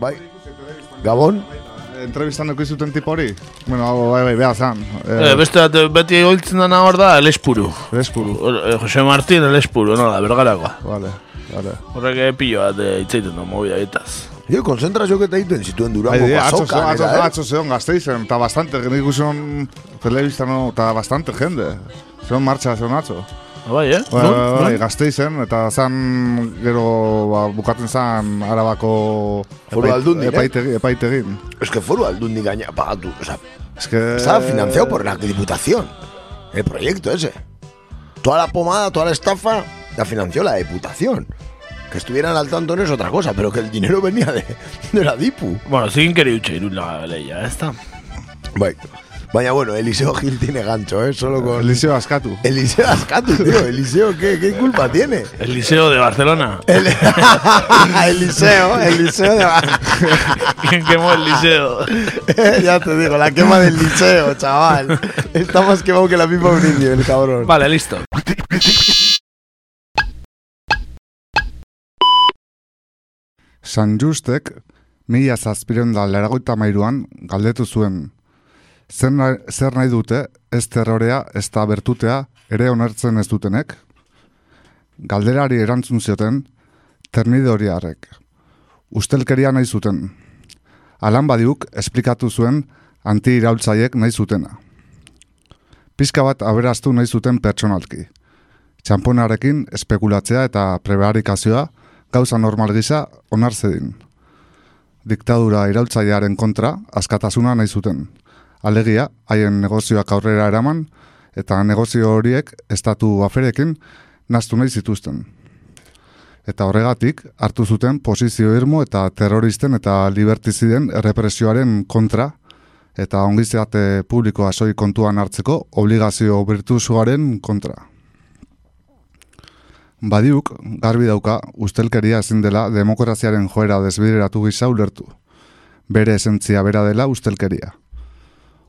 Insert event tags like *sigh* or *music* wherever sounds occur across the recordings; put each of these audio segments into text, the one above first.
Bai. Gabon? Entrevistan dugu izuten tipo hori? Bueno, bai, bai, beha zan. Eh, beste bat, beti oiltzen dana hor da, Elespuru. Elespuru. Eh, Jose Martín Elespuru, no da, bergarakoa. Vale, vale. Horrek eh, pilo bat eh, itzaiten du movida etaz. Jo, konzentrazio eta egiten zituen Bai, durango di, atzo, basokan, atzo, eh? atzo zeon gazteizen, eta bastante, nik ikusion telebistan, no, eta bastante jende. Zeon martxa, zeon atzo. Ah, Bai, eh? Bai, bai, gazteizen, eta zan, gero, ba, bukatzen zan, arabako... Foru aldundin, eh? epaitegi, Epaitegin. Es que foru aldundi gaina pagatu, o sea, Es que... estaba financiado por la diputación. El proyecto ese. Toda la pomada, toda la estafa, la financió la diputación. Que estuvieran al tanto no es otra cosa, pero que el dinero venía de, de la dipu. Bueno, utxe irun la leia, ez da? Bai. Baina bueno, Eliseo Gil tiene gancho, ¿eh? Solo con... Eliseo Askatu. Eliseo Ascatu, tío. Eliseo, ¿qué, qué culpa tiene? El Liceo de Barcelona. El... *laughs* Eliseo, Eliseo de... *laughs* ¿Quién quemó el Liceo? *laughs* ya te digo, la quema del liceo, chaval. Está más quemado que la pipa de un indio, el cabrón. Vale, listo. San Justek, mila zazpiren da leragoita mairuan, galdetu zuen. Zer nahi, zer nahi dute, ez terrorea, ez da bertutea, ere onartzen ez dutenek? Galderari erantzun zioten, ternidoriarek. Ustelkeria nahi zuten. Alan badiuk, esplikatu zuen, anti-iraultzaiek nahi zutena. Pizka bat aberaztu nahi zuten pertsonalki. Txamponarekin espekulatzea eta prebarikazioa gauza normal gisa onar zedin. Diktadura iraultzailearen kontra askatasuna nahi zuten. Alegia, haien negozioak aurrera eraman eta negozio horiek estatu aferekin naztu nahi zituzten. Eta horregatik hartu zuten posizio irmo eta terroristen eta libertiziden errepresioaren kontra eta ongizeate publikoa soi kontuan hartzeko obligazio virtuzuaren kontra. Badiuk, garbi dauka, ustelkeria ezin dela demokraziaren joera desbideratu gisa ulertu. Bere esentzia bera dela ustelkeria.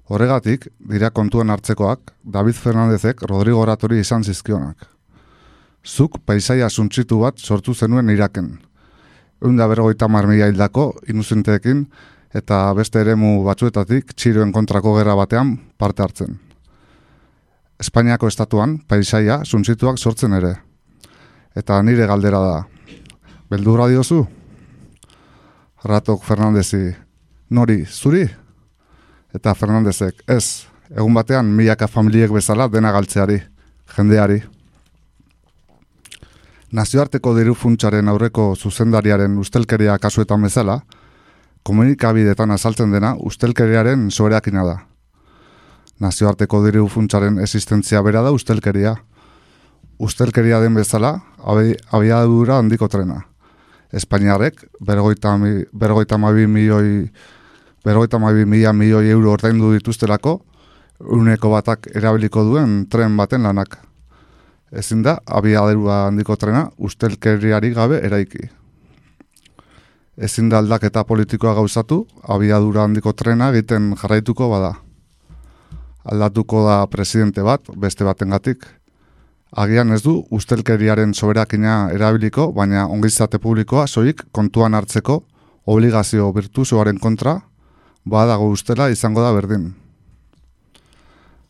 Horregatik, dira kontuan hartzekoak, David Fernandezek Rodrigo Oratori izan zizkionak. Zuk paisaia suntsitu bat sortu zenuen iraken. Eunda bergoita marmila hildako, inuzenteekin, eta beste eremu batzuetatik txiroen kontrako gerra batean parte hartzen. Espainiako estatuan paisaia suntzituak sortzen ere. Eta nire galdera da. Beldurra diozu? Ratok Fernandezi, nori, zuri? Eta Fernandezek, ez, egun batean milaka familiek bezala dena galtzeari, jendeari. Nazioarteko diru funtsaren aurreko zuzendariaren ustelkeria kasuetan bezala, komunikabidetan azaltzen dena ustelkeriaren soberakina da. Nazioarteko diru funtsaren existentzia bera da ustelkeria. Ustelkeria den bezala, abi- abiadura handiko trena. Espainiarrek, bergoita, bergoita mabi milioi, bergoita mabi mila milioi euro ordaindu dituztelako, uneko batak erabiliko duen tren baten lanak. Ezin da, abiadura handiko trena ustelkeriari gabe eraiki. Ezin da aldaketa politikoa gauzatu, abiadura handiko trena egiten jarraituko bada. Aldatuko da presidente bat, beste batengatik. Agian ez du ustelkeriaren soberakina erabiliko, baina ongizate publikoa soik kontuan hartzeko obligazio virtuzoaren kontra badago ustela izango da berdin.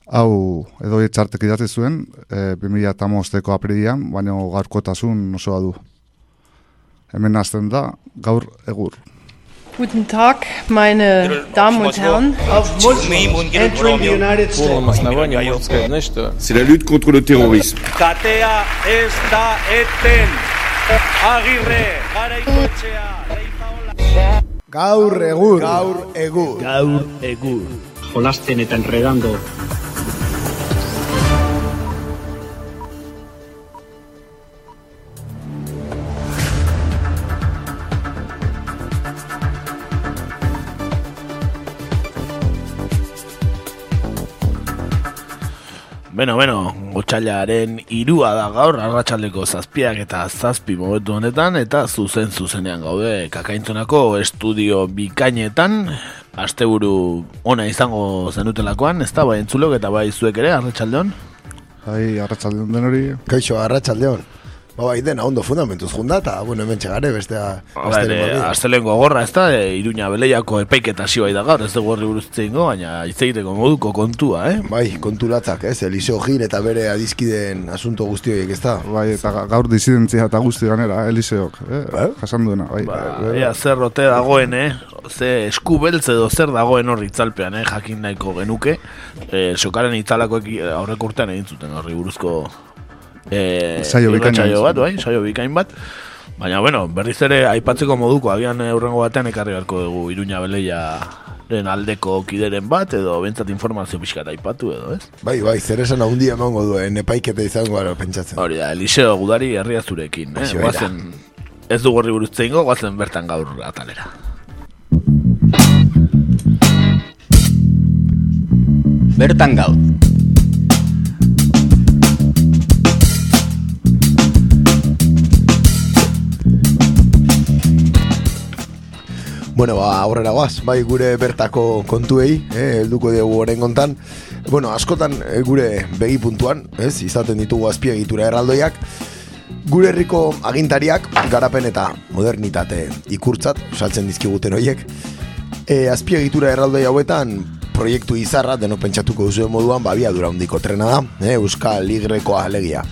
Hau, edo etxartek idatzi zuen, eh, e, 2008ko aprilian, baina gaurkotasun osoa du. Hemen azten da, gaur egur. Guten Tag, meine Damen und Herren. Entering the United States. C'est la lutte contre le terrorisme. Katea ez da eten. Agirre, garaikoetxea, reifaola. Gaur egur. Gaur egur. Gaur egur. Jolasten eta enredando. Beno, beno, otxailaren irua da gaur, arratsaldeko zazpiak eta zazpi momentu honetan, eta zuzen zuzenean gaude kakaintzonako estudio bikainetan, asteburu ona izango zenutelakoan, ez da, bai entzulok eta bai zuek ere, arratsaldeon. Bai, arratsaldeon den hori. Kaixo, arratsaldeon. Ba, bai, dena ondo fundamentuz junda, eta, bueno, hemen txegare, bestea... Aztelen gogorra ez da, e, iruña beleiako epaiketa zioa da gaur, ez dugu horri buruztzen go, baina itzeiteko moduko kontua, eh? Bai, kontulatzak, ez, Eliseo Gil eta bere adizkideen asunto guztioiek, ez da? Bai, eta ga- gaur disidentzia eta guzti ganera, Eliseok, eh? Bai? Jasan duena, bai. Ba, ea zer rote dagoen, eh? Ze esku beltz edo zer dagoen horri itzalpean, eh? Jakin nahiko genuke. E, sokaren itzalako aurreko urtean egin zuten horri buruzko e, Saio bikaina irratsaio egin bat, bai, saio bikain bat. Baina, bueno, berriz ere aipatzeko moduko, agian eh, hurrengo batean ekarri beharko dugu Iruña Beleia den aldeko kideren bat, edo bentsat informazio pixkat aipatu edo, ez? Bai, bai, zer esan handia emango duen, epaiketa izango gara pentsatzen. Hori da, Eliseo Gudari herria zurekin, eh? Era. Guazen, ez du gorri buruz zeingo, guazen bertan gaur atalera. Bertan gaur. Bueno, ba, aurrera guaz, bai gure bertako kontuei, eh, helduko dugu orain kontan. Bueno, askotan eh, gure begi puntuan, ez, izaten ditugu azpiegitura erraldoiak, gure herriko agintariak garapen eta modernitate ikurtzat, saltzen dizkiguten hoiek, e, azpiegitura erraldoi hauetan proiektu izarra, denok pentsatuko duzuen moduan, babia dura handiko trena da, eh, Euskal Ligrekoa alegia.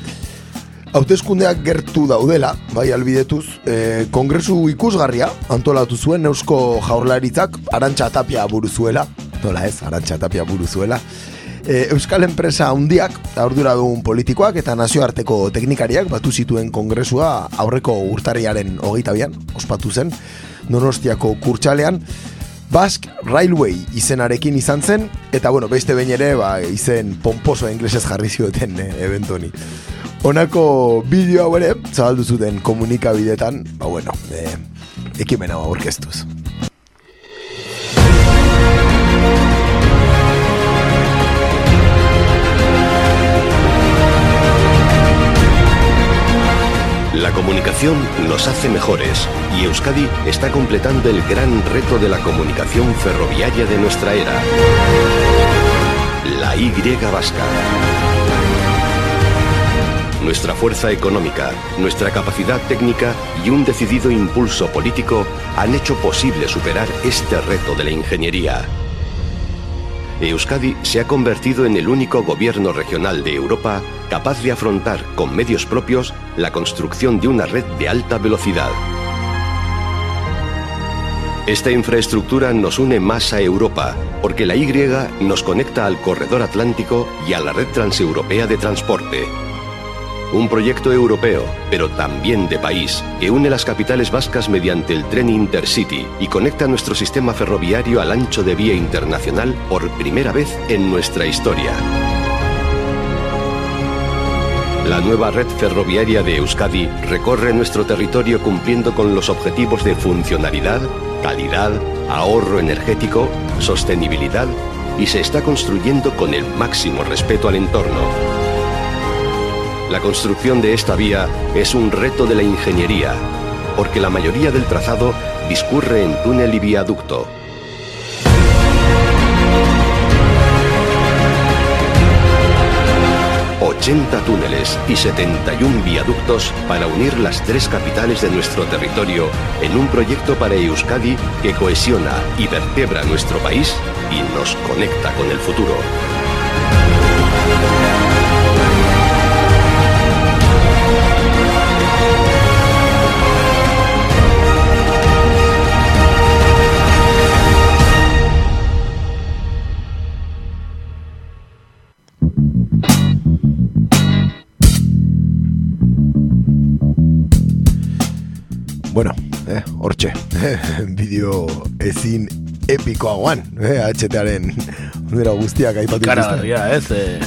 Hautezkundeak gertu daudela, bai albidetuz, e, kongresu ikusgarria antolatu zuen Eusko Jaurlaritzak Arantxa Tapia buruzuela, nola ez, Arantxa Tapia buruzuela, e, Euskal enpresa handiak, arduradun politikoak eta nazioarteko teknikariak batu zituen kongresua aurreko urtarriaren hogeita bian, ospatu zen, Donostiako kurtsalean, Basque Railway izenarekin izan zen, eta bueno, beste behin ere, ba, izen pomposo inglesez jarri zioten e, eventoni. Honako bideo hau ere, zabaldu zuten komunikabidetan, ba bueno, e, ekimen hau aurkeztuz. La comunicación nos hace mejores y Euskadi está completando el gran reto de la comunicación ferroviaria de nuestra era. La Y vasca. Nuestra fuerza económica, nuestra capacidad técnica y un decidido impulso político han hecho posible superar este reto de la ingeniería. Euskadi se ha convertido en el único gobierno regional de Europa capaz de afrontar con medios propios la construcción de una red de alta velocidad. Esta infraestructura nos une más a Europa, porque la Y nos conecta al corredor atlántico y a la red transeuropea de transporte. Un proyecto europeo, pero también de país, que une las capitales vascas mediante el tren Intercity y conecta nuestro sistema ferroviario al ancho de vía internacional por primera vez en nuestra historia. La nueva red ferroviaria de Euskadi recorre nuestro territorio cumpliendo con los objetivos de funcionalidad, calidad, ahorro energético, sostenibilidad y se está construyendo con el máximo respeto al entorno. La construcción de esta vía es un reto de la ingeniería, porque la mayoría del trazado discurre en túnel y viaducto. ...80 túneles y 71 viaductos para unir las tres capitales de nuestro territorio en un proyecto para Euskadi que cohesiona y vertebra nuestro país y nos conecta con el futuro. Bueno, eh, hortxe, *laughs* bideo ezin epikoagoan, eh, HTaren *laughs* nera guztiak aipatu berria, ez? E,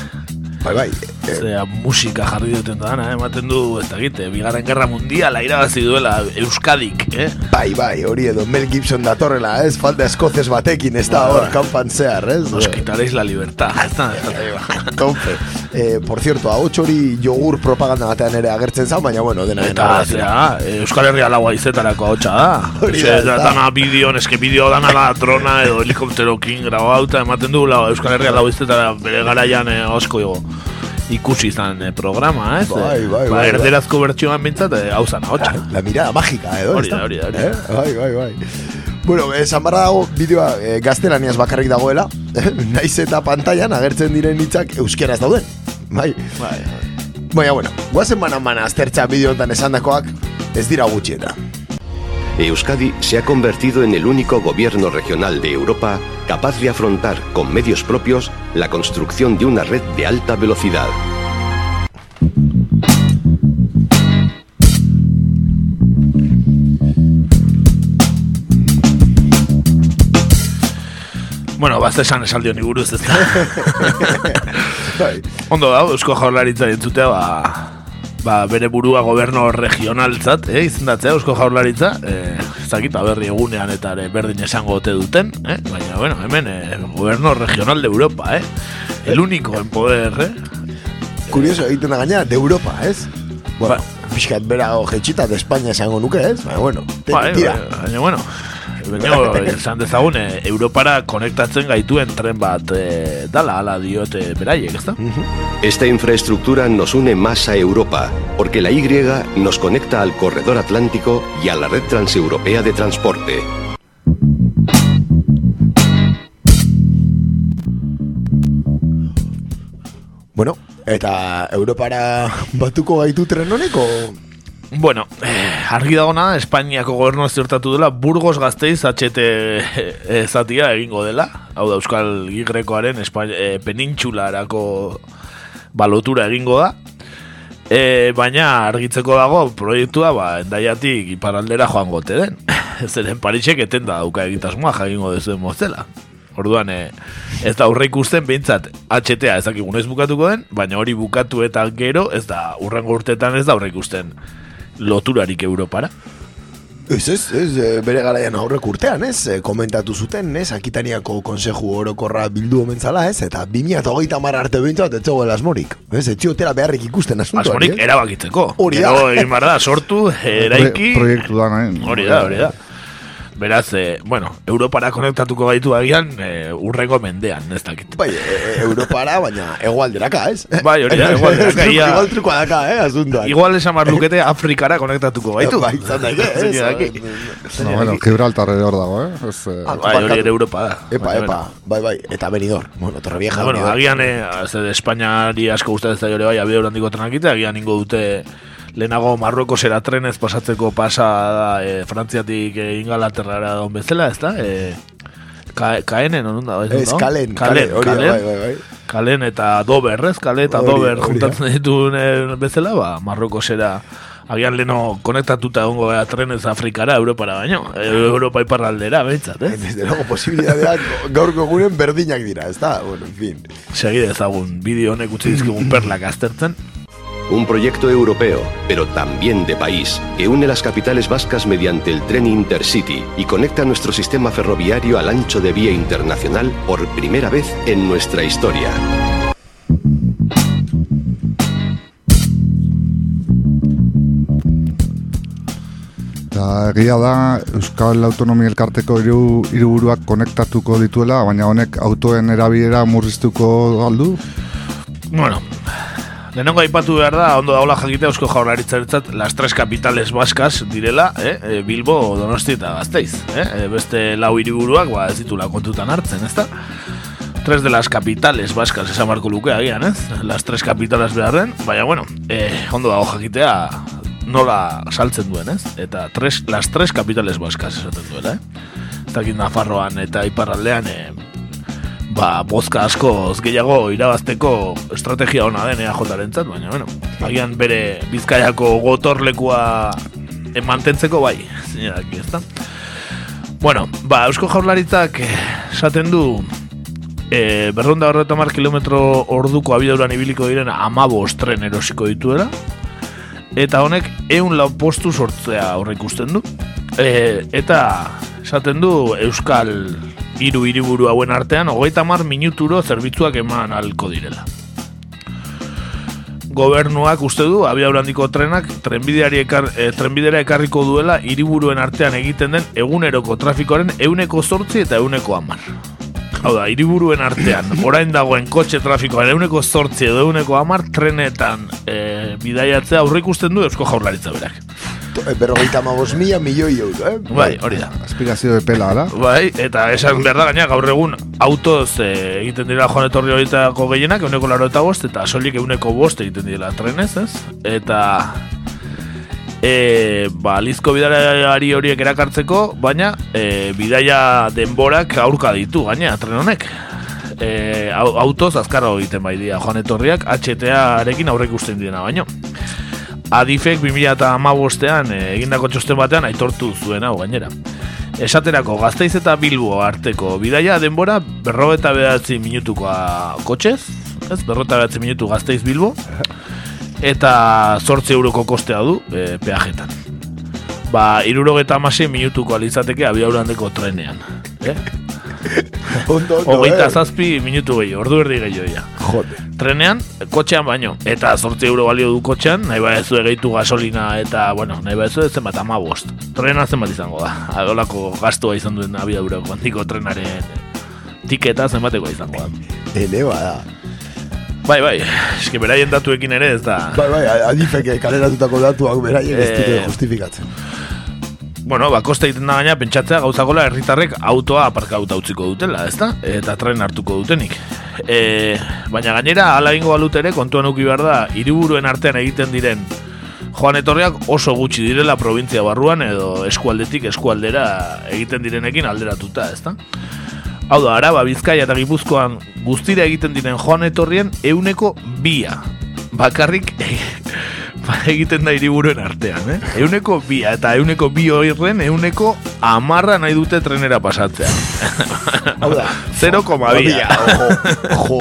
Bai, bai, Zea musika jarri duten dana, eh? ematen du, ez dakit, eh, bigarren gerra mundiala irabazi duela Euskadik, eh? bai, bai, hori edo Mel Gibson datorrela, ez, falta eskozes batekin, ez da hor kanpan zehar, ez? Nos quitaréis la libertad. Ez da, ez Konfe. Eh, por cierto, hau hori jogur propaganda batean ere agertzen zan, baina bueno, dena dena. Eta, zera, eh, Euskal Herria laua izetarako hau da. *laughs* Hori da, dana bideo, eske bideo dana la drona edo helikopterokin grabauta ematen du lau, Euskal Herria lau izetara bere garaian eh, asko igo. Ikusi izan eh, programa, ez? Bai, bai, ba, bai, bai. erderazko bertsioan bintzat, eh, hau zan, hotxa. La mirada mágica, edo, Hori da, ezta? hori da, hori da. Eh? Bai, bai, bai. Bueno, esan barra dago, bideoa eh, gaztelaniaz bakarrik dagoela, *laughs* naiz eta pantailan agertzen diren hitzak euskeraz dauden. Bai. Bai, Baina, bueno, guazen banan bana aztertza bideo honetan esandakoak ez dira gutxieta. Euskadi se ha convertido en el único gobierno regional de Europa capaz de afrontar con medios propios la construcción de una red de alta velocidad. Bueno, bazte esan esaldi honi buruz, ez da. *laughs* *laughs* Ondo da, Eusko Jaurlaritza entzutea, ba, ba, bere burua goberno regionaltzat, eh, izendatzea Eusko Jaurlaritza, eh, zakita berri egunean eta ere berdin esango ote duten, eh, baina, bueno, hemen, eh, goberno regional de Europa, eh, el único en poder, eh, Kurioso egiten da gaina, de Europa, ez? Bueno, Ba- pixkat bera jetxita de España esango nuke, ez? Baina, bueno, te, bai, tira. bai, baina, bueno, Benio, esan dezagun, eh, Europara konektatzen gaituen tren bat eh, dala, ala diote beraiek, ezta? Esta infraestructura nos une más a Europa, porque la Y nos conecta al corredor atlántico y a la red transeuropea de transporte. Bueno, eta Europara batuko gaitu tren honeko? Bueno, eh, argi dagona, Espainiako gobernu ziurtatu dela, Burgos gazteiz HT eh, zatia egingo dela, hau da Euskal Gigrekoaren Espa, eh, penintxularako balotura egingo da, e, baina argitzeko dago proiektua ba, endaiatik iparaldera joan gote den. *laughs* Zeren Parisek eten da dauka egitasmoa jagingo dezuen mozela. Orduan, e, ez da aurre ikusten behintzat HTA ezakigun ez bukatuko den, baina hori bukatu eta gero ez da urrengo urtetan ez da aurre ikusten loturarik Europara. Ez, ez, ez, eh, bere garaian aurrek urtean, ez, eh, komentatu zuten, ez, Akitaniako konseju orokorra bildu omentzala, ez, eta 2008 mar arte behintzat, ez zegoela asmorik, ez, ez ziotera beharrik ikusten asuntoari, Asmorik ez? erabakitzeko. Hori da. Egin behar da, sortu, eraiki... Pro- proiektu da, nahi. Hori da, hori da. Beraz, eh, bueno, Europara konektatuko gaitu agian eh, urrengo mendean, ez dakit. Bai, e, e, Europara, baina egualderaka, ez? Bai, hori da, egualderaka, *laughs* ia. Igual trukoa daka, eh, asuntoan. Igual esan lukete Afrikara konektatuko gaitu. Bai, izan daike, *laughs* Ez ez? dakit. No, bueno, Gibraltar ere hor dago, eh? Ez, eh, Ah, Bai, hori ere Europa da. Epa, epa, bueno. bai, bai, eta benidor. Bueno, torre vieja. Bueno, agian, eh, de Espainiari asko gustatzen zaio ere bai, abide handiko trenakite, agian ingo dute lehenago Marruekosera trenez pasatzeko pasa eh, Frantziatik eh, Ingalaterrara daun bezala, ez da? Eh, ka, kaenen, onun da? ez da? kalen, kalen, kalen, kalen, bai, bai, bai. kalen eta dober, ez? Kale eta Hori, dober hori juntatzen dituen bezala, ba, Marruekosera agian leno konektatuta egongo gara trenez Afrikara, Europara baino, Europa iparraldera, behintzat, eh? Desde luego, posibilitateak gaurko guren berdinak dira, ez da? Bueno, en fin. Segi dezagun, bideo honek utzi dizkigun perlak aztertzen, Un proyecto europeo, pero también de país, que une las capitales vascas mediante el tren Intercity y conecta nuestro sistema ferroviario al ancho de vía internacional por primera vez en nuestra historia. Eta egia da Euskal Autonomia Elkarteko hiru hiriburuak konektatuko dituela, baina honek autoen erabilera murriztuko aldu? Bueno, lehenengo aipatu behar da, ondo daula jakite eusko jaurlaritzaretzat las tres capitales vascas direla, eh? E, Bilbo, Donosti eta Gasteiz. Eh? E, beste lau hiriburuak ba, ez ditula kontutan hartzen, ezta? Tres de las capitales vascas esan marko luke agian, ez? Las tres capitales beharren, baina bueno, eh, ondo dago jakitea nola saltzen duen, ez? Eta tres, las tres capitales vascas esaten duela, eh? Dakit Nafarroan eta Iparraldean, eh, ba, bozka asko gehiago irabazteko estrategia ona den EAJaren zat, baina, bueno, agian bere bizkaiako gotorlekua eh, mantentzeko bai, zinedaki, ezta? Bueno, ba, Eusko Jaurlaritzak eh, esaten du e, berronda horreta mar kilometro orduko abideuran ibiliko diren amabos tren erosiko dituela eta honek eun lau postu sortzea horre ikusten du e, eta esaten du Euskal hiru hiriburu hauen artean hogeita mar minuturo zerbitzuak eman alko direla. Gobernuak uste du abiadura handiko trenak trenbideari ekar, e, trenbidera ekarriko duela hiriburuen artean egiten den eguneroko trafikoaren euneko zortzi eta euneko amar Hau da, hiriburuen artean, orain dagoen kotxe trafikoan euneko zortzi edo euneko amar trenetan e, bidaiatzea aurre ikusten du Eusko Jaurlaritza berak. Eh, Berrogeita mabos mila milioi euro, eh? Bai, hori da. Aspirazio de pela, ala? Bai, eta esan behar da gaina gaur egun autoz e, egiten dira joan etorri horietako gehienak, euneko laro eta bost, eta solik euneko bost egiten dira trenez, ez? Eta e, ba, lizko bidaiari horiek erakartzeko, baina e, bidaia denborak aurka ditu, gaina, tren honek. E, au- autoz azkarro egiten bai dira joan etorriak, HTA-arekin aurrek ikusten direna baino. Adifek 2008an e, egindako txosten batean aitortu zuen hau gainera. Esaterako gazteiz eta bilbo arteko bidaia denbora berro eta behatzi minutukoa kotxez, ez, berro eta behatzi minutu gazteiz bilbo, eta zortzi euroko kostea du e, peajetan. Ba, irurogeta amasei minutuko alizateke abiaurandeko trenean. Eh? *laughs* Ondo, ondo, Hogeita eh? zazpi minutu gehi, ordu erdi gehi ja. Jode. Trenean, kotxean baino. Eta zortzi euro balio du kotxean, nahi badezu egeitu gasolina eta, bueno, nahi badezu zenbat ama bost. Trena zenbat izango da. Adolako gastua izan duen abiadurako handiko trenaren tiketa zenbateko izango da. Ele bada. Bai, bai, eski beraien datuekin ere ez da... Bai, bai, adifek kaleratutako datuak beraiek ez dute Eh, justifikatzen. Bueno, ba, kosta egiten da gaina pentsatzea gauzakola herritarrek autoa aparkauta utziko dutela, ezta? Eta tren hartuko dutenik. E, baina gainera, ala ingo balut ere, kontuan uki behar da, hiriburuen artean egiten diren joan etorriak oso gutxi direla provintzia barruan edo eskualdetik eskualdera egiten direnekin alderatuta, ezta? Hau da, araba, bizkaia eta gipuzkoan guztira egiten diren joan etorrien euneko bia. Bakarrik ba, egiten da hiriburuen artean, eh? Euneko bia eta euneko bi horren euneko amarra nahi dute trenera pasatzea. *laughs* Hau da. 0,2. Jo,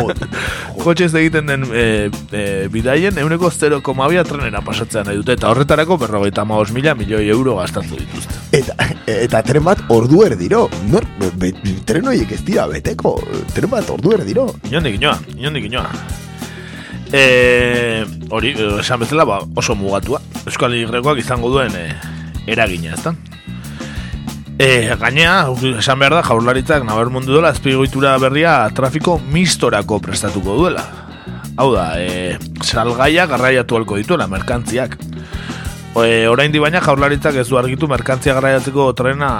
Kotxez egiten den e, e, bidaien euneko 0,2 trenera pasatzea nahi dute. Eta horretarako berrogeita maos mila milioi euro gastatu dituzte. Eta, eta tren bat ordu erdiro. Nor, be, be, tren horiek ez dira beteko. Tren bat ordu erdiro. Inondik inoa, inondik inoa. E, hori, esan bezala, ba, oso mugatua. Euskal Herrikoak izango duen e, eragina, ezta? E, gainea, esan behar da, jaurlaritzak nabar mundu dela, azpigoitura berria trafiko mistorako prestatuko duela. Hau da, e, salgaia garraiatu halko dituela, merkantziak. E, orain di baina jaurlaritzak ez du argitu merkantzia garraiatzeko trena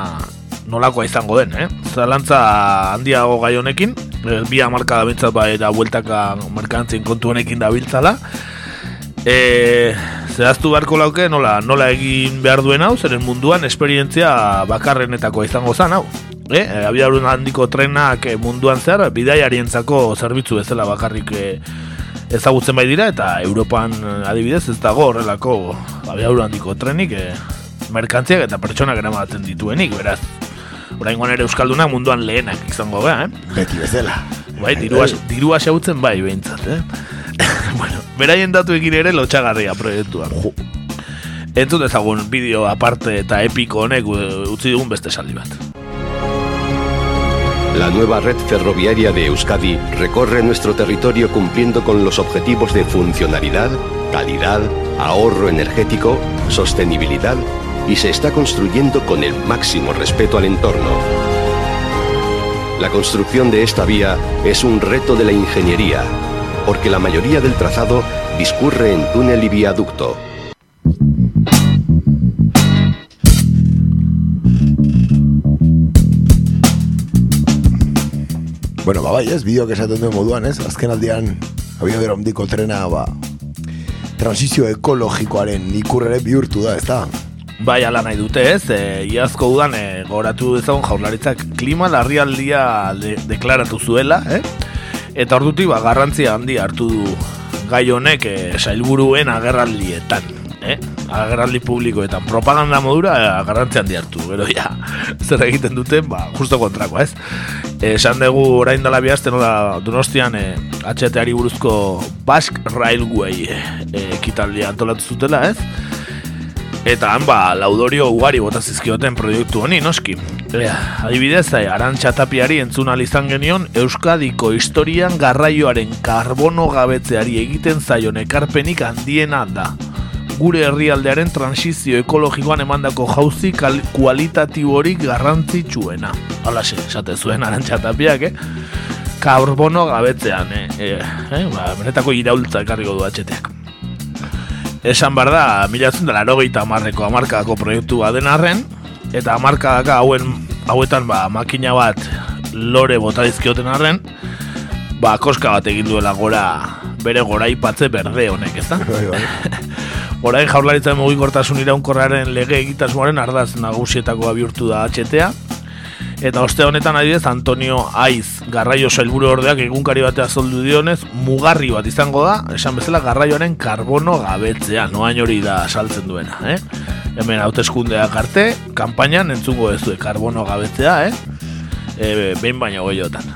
nolakoa izango den, eh? Zalantza handiago gai honekin, e, bi amarka da bintzat ba, eta bueltaka merkantzien kontu honekin da biltzala. E, zehaztu beharko lauke nola, nola egin behar duen hau, zeren munduan esperientzia bakarrenetako izango zen hau. E, e, abiadurun handiko trenak e, munduan zehar, bidaiarientzako zerbitzu bezala bakarrik e, ezagutzen bai dira, eta Europan adibidez ez dago horrelako abiadurun handiko trenik e, merkantziak eta pertsonak eramaten dituenik, beraz. Oraingoan ere Euskaldunak munduan lehenak izango gara, eh? Beti bezala. Bai, dirua, dirua xautzen bai, behintzat, eh? *laughs* bueno, beraien datuekin ere lotxagarria proiektuan. Entzut ezagun bideo aparte eta epiko honek e, utzi dugun beste saldi bat. La nueva red ferroviaria de Euskadi recorre nuestro territorio cumpliendo con los objetivos de funcionalidad, calidad, ahorro energético, sostenibilidad y se está construyendo con el máximo respeto al entorno. La construcción de esta vía es un reto de la ingeniería, porque la mayoría del trazado discurre en túnel y viaducto. Bueno, ba, bai, ez, bideoak esaten duen moduan, ez, azken aldean, abiadura handiko trena, ba, transizio ekologikoaren ikurrere bihurtu da, ez da? Bai, ala nahi dute ez, e, iazko udan e, goratu dezagun jaurlaritzak klima larrialdia de, deklaratu zuela, eh? Eta ordutik ba, garrantzia handi hartu du gai honek e, sailburuen agerraldietan, eh? Agerraldi publikoetan, propaganda modura e, garrantzia handi hartu, gero ja, zer egiten duten, ba, justo kontrako, ez? Esan dugu orain dela bihazten, nola, donostian e, HT-ari buruzko Basque Railway e, ekitaldia antolatu zutela, ez? Eta han ba, laudorio ugari bota zizkioten proiektu honi, noski. Ea, adibidez, eh, arantxa tapiari entzun izan genion Euskadiko historian garraioaren karbono gabetzeari egiten zaion ekarpenik handiena da. gure herrialdearen transizio ekologikoan emandako jauzi kualitatiborik garrantzitsuena. Halaxe, esate zuen arantxatapiak, eh? Karbono gabetzean, eh? eh, eh? Ba, benetako iraultza ekarriko du atxeteak. Esan behar da, milatzen dela erogeita amarreko amarkadako proiektua den arren, eta amarkadaka hauen, hauetan ba, makina bat lore bota dizkioten arren, ba, koska bat egin duela gora bere goraipatze berde honek, ezta? *laughs* Orain jaurlaritzaren mugikortasun iraunkorraren lege egitasmoaren ardaz nagusietakoa bihurtu da HTA, Eta oste honetan adibidez Antonio Aiz garraio sailburu ordeak egunkari batea zoldu dionez mugarri bat izango da, esan bezala garraioaren karbono gabetzea, noain hori da saltzen duena, eh? Hemen hauteskundeak arte, kanpainan entzungo ez du karbono gabetzea, eh? E, behin baino goiotan.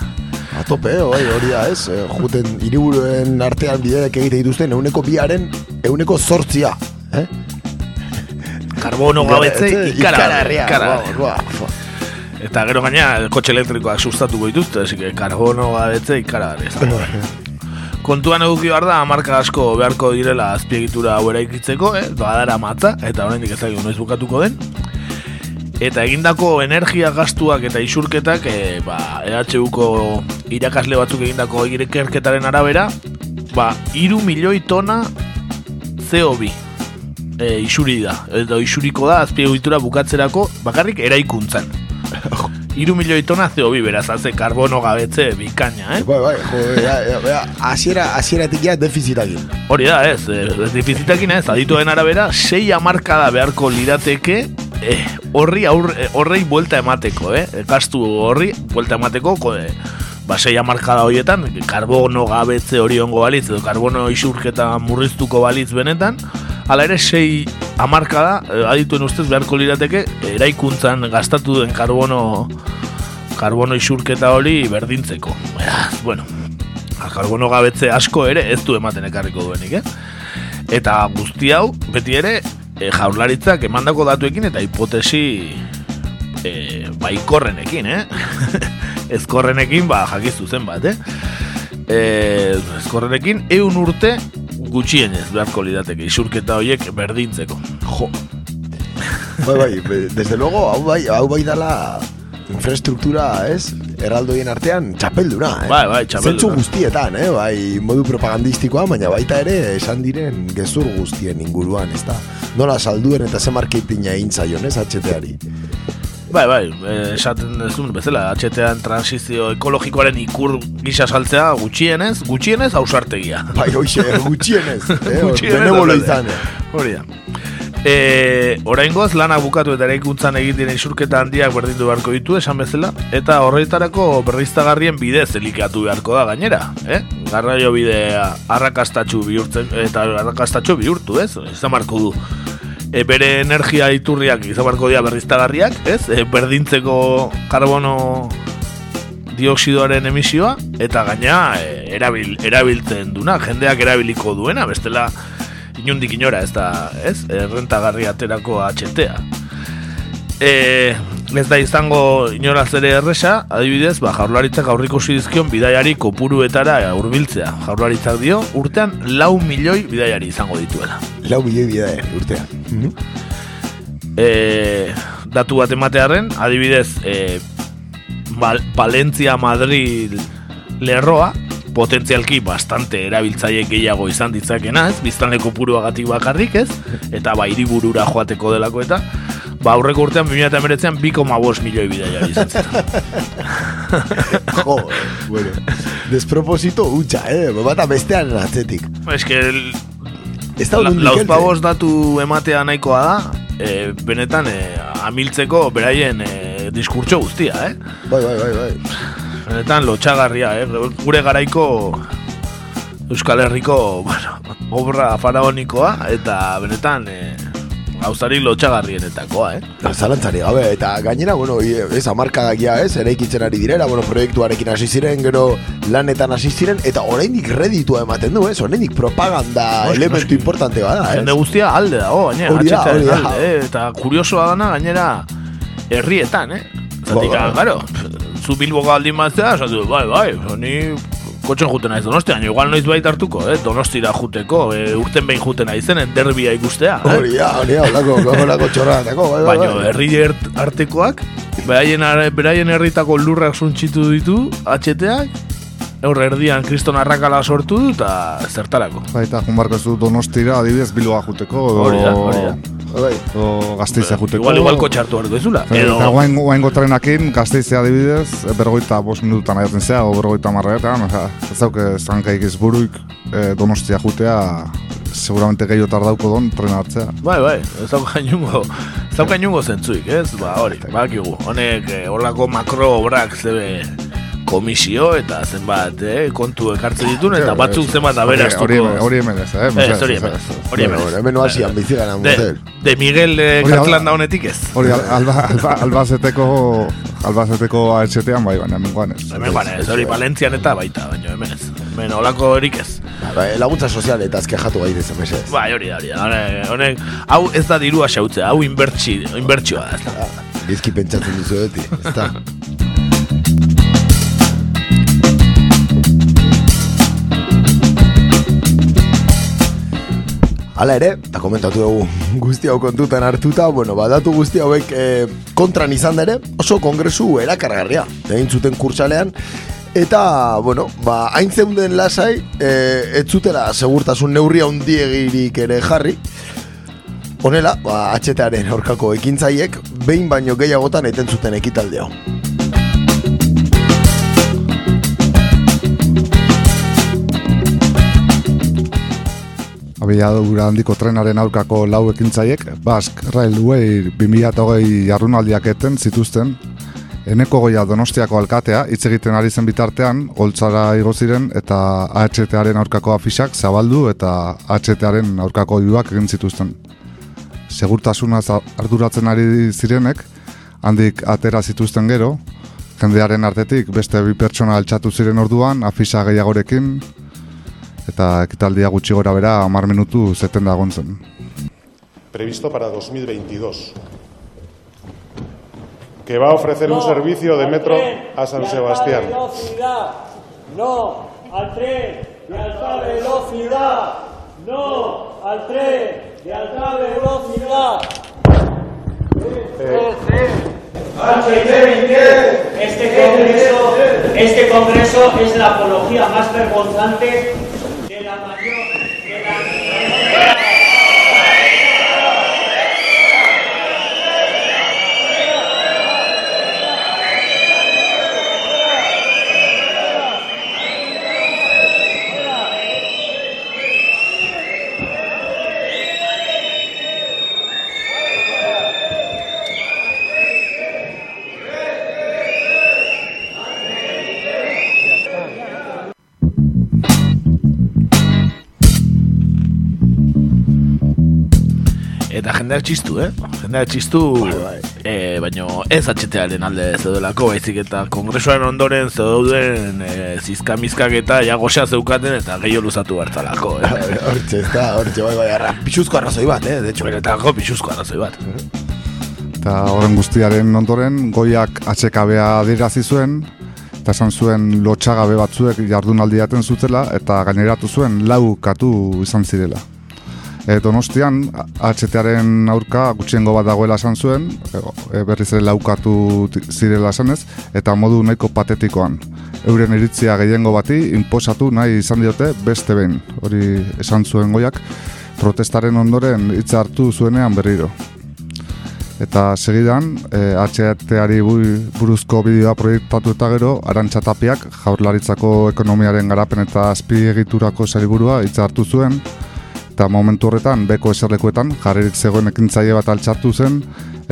A tope, eh, bai, hori da, ez? Eh, Juten hiriburuen artean bideak egite dituzten euneko biaren euneko zortzia, eh? Karbono gabetze ikaragarria. ikaragarria. Guau, guau. Eta gero gaina kotxe elektrikoak sustatuko dituzte, así que karbono gabetze ikaragarria. Kontuan eduki behar da, marka asko beharko direla azpiegitura hau eraikitzeko, eh? badara matza, eta oraindik ez dakit noiz bukatuko den. Eta egindako energia gastuak eta isurketak, e, ba, EHUko irakasle batzuk egindako ikerketaren arabera, ba, iru milioi tona CO2 e, isuri da. Edo isuriko da azpiegitura bukatzerako bakarrik eraikuntzan. Iru milioi tona CO2 beraz, haze karbono gabetze bikaina, eh? Bai, bai, jo, ja, ja, ja, asiera, defizitakin. Hori da, ez, eh, ez defizitakin ez, adituen arabera, sei amarkada beharko lirateke eh, horri aur, eh, horrei buelta emateko, eh? Gastu horri buelta emateko, ko, eh, ba, sei amarkada horietan, karbono gabetze hori ongo balitz, edo karbono isurketa murriztuko balitz benetan, Hala ere, sei amarkada, eh, adituen ustez beharko lirateke, eraikuntzan gastatu den karbono karbono isurketa hori berdintzeko. Beraz, bueno, karbono gabetze asko ere ez du ematen ekarriko duenik, eh? Eta guzti hau, beti ere, e, jaurlaritzak emandako datuekin eta hipotesi e, baikorrenekin, eh? *laughs* Ezkorrenekin, ba, jakizu zen bat, eh? E, ezkorrenekin, eun urte gutxienez beharko lidateke isurketa horiek berdintzeko. Jo. Bai, bai, desde luego, hau bai, hau bai dala infraestruktura, ez? Erraldoien artean, txapelduna, eh? Bai, bai, txapelduna. Zentzu guztietan, eh? Bai, modu propagandistikoa, baina baita ere esan diren gezur guztien inguruan, ez da? Nola salduen eta ze marketinga egin zaion, ez? HT-ari. Bai, bai, eh, esaten dezun bezala, HTan transizio ekologikoaren ikur gisa saltzea gutxienez, gutxienez ausartegia. *laughs* Bai, hoxe, gutxienez, eh? Gutxienez, izan? Hori da. E, oraingoz lana bukatu eta eraikuntzan egin diren isurketa handiak berdindu beharko ditu esan bezala eta horretarako berriztagarrien bidez elikatu beharko da gainera, eh? Garraio bidea arrakastatxu bihurtzen eta arrakastatxu bihurtu, ez? Izan marko du. E, bere energia iturriak izan beharko dira berriztagarriak, ez? E, berdintzeko karbono dioksidoaren emisioa eta gaina e, erabil, erabiltzen duna, jendeak erabiliko duena, bestela inundik inora ez da, ez? Errentagarri aterako HTA. E, ez da izango inoraz ere erresa, adibidez, ba, jaurlaritzak aurriko dizkion bidaiari kopuruetara hurbiltzea. Jaurlaritzak dio, urtean lau milioi bidaiari izango dituela. Lau milioi bida, urtean. E, datu bat ematearen, adibidez, e, Bal Valentzia Madrid lerroa, potentzialki bastante erabiltzaile gehiago izan ditzakena, ez? Biztanleko puruagatik bakarrik, ez? Eta ba hiriburura joateko delako eta ba aurreko urtean 2019an 2,5 milioi bidaia izan ziren. *laughs* jo, bueno. Desproposito hutsa, eh? Bata bestean atzetik. Es que el, Ez da la, nondik lauz heltzen. pavos datu ematea nahikoa da, e, benetan e, amiltzeko beraien e, diskurtso guztia, eh? Bai, bai, bai, bai. Benetan lotxagarria, eh? Gure garaiko Euskal Herriko, *laughs* bueno, obra faraonikoa eta benetan eh, gauzari lotxagarrienetakoa, eh? Zalantzari gabe, eta gainera, bueno, i- ez amarkadakia, ez, eraikitzen ari direla, bueno, proiektuarekin hasi ziren, gero lanetan hasi ziren, eta oraindik reditua ematen du, ez, oraindik propaganda Noski, elementu importante bada, Jende ez. guztia alde dago, gainera, Hori da, hori da. alde, eh? Eta kuriosoa dana, gainera, herrietan, eh? Zatik, Ba, ba. claro, zu bilboko aldin batzea, esatu, bai, bai, ni kotxen juten naiz donostia, baina igual noiz baita hartuko, eh? donostira juteko, eh, urten behin juten naizenen derbia ikustea. Eh? Hori, ja, hori, holako, holako txorratako, bai, bai, Baina bai. herri artekoak, beraien, beraien herritako lurrak suntxitu ditu, atxeteak, Eur erdian kriston arrakala sortu du eta zertarako. Baita, junbarko ez du donostira, adibidez, biloa juteko, Hori da, hori da. Bai. edo gazteiza juteko. Igual, igual kotxartu hartu ezula. Edo... Eta guain, guaingo trenakin, gazteizea adibidez, berrogeita bost minutan aiatzen zea, o berrogeita marretan, oza, ez dauke zankaik ez buruik e, donostia jutea, seguramente gehiago tardauko don trena hartzea. Bai, bai, ez dauka inungo, ez dauka inungo zentzuik, ez? Ba, hori, bakigu. Honek, eh, horlako makro obrak zebe komisio eta zenbat, eh, kontu ekartzen ditun eta batzuk zenbat aberastuko. Hori hemen- hori hemen ez, eh? Ez, hori hemen hori hemen ez. Hemen oasian bizi gara De, motel. de Miguel eh, Hori, Kartlan da honetik ez. Hori, al- alba, alba, albazeteko, albazeteko ahetxetean, bai, baina hemen guan ez. Hemen bane, ez hori Valentzian eta baita, baina hemen ez. Hemen olako horik ez. Bai, laguntza sozial eta azkejatu gai dezen mesez. Bai, hori da, hori. Honek, hau ez da dirua xautzea, hau inbertsi, inbertsioa da. da. Gizki pentsatzen duzu beti, ez da? *laughs* Hala ere, eta komentatu dugu guzti hau kontutan hartuta, bueno, badatu guzti hauek eh, kontran izan ere, oso kongresu erakargarria, egin zuten kurtsalean, eta, bueno, ba, hain zeunden lasai, eh, ez zutela segurtasun neurria handiegirik ere jarri, Honela, ba, atxetearen aurkako ekintzaiek, behin baino gehiagotan eten zuten ekitaldeo. Abiadura handiko trenaren aurkako lau ekintzaiek, Basque Railway 2008 jarrunaldiak eten zituzten, Eneko goia donostiako alkatea, hitz egiten ari zen bitartean, holtzara igo ziren eta AHTaren aurkako afixak zabaldu eta AHTaren aurkako iuak egin zituzten. Segurtasunaz arduratzen ari zirenek, handik atera zituzten gero, jendearen artetik beste bi pertsona altxatu ziren orduan, afixa gehiagorekin, eta ekitaldia gutxi gora bera 10 minutu zeten da zen. previsto para 2022, que va a ofrecer un servicio de metro a San Sebastián. velocidad, no al tren de alta velocidad, no al tren de alta velocidad. Este congreso, este congreso es la apología más vergonzante Eta jendeak txistu, eh? Jendeak txistu, eh, baino ez atxetearen alde zeudelako, baizik eta kongresuaren ondoren zeududen eh, zizkamizkak eta jagoxa zeukaten eta gehiago luzatu hartzalako, eh? Hortxe, ez da, hortxe, bai, bai, arra, pixuzko arrazoi bat, eh, de hecho. Benetako pixuzko arrazoi bat. Eta horren guztiaren ondoren, goiak atxekabea adirazi zuen, eta esan zuen lotxagabe batzuek jardunaldiaten zutela, eta gaineratu zuen lau katu izan zirela. E, donostian, HTaren aurka gutxiengo bat dagoela esan zuen, e, berriz ere laukatu zirela esanez, eta modu nahiko patetikoan. Euren iritzia gehiengo bati inposatu nahi izan diote beste behin. Hori esan zuen goiak, protestaren ondoren hitza hartu zuenean berriro. Eta segidan, eh, HT-ari buruzko bideoa proiektatu eta gero, Arantxa Tapiak jaurlaritzako ekonomiaren garapen eta azpiegiturako sailburua hitza hartu zuen, eta momentu horretan beko eserlekuetan jarririk zegoen ekintzaile bat altxatu zen,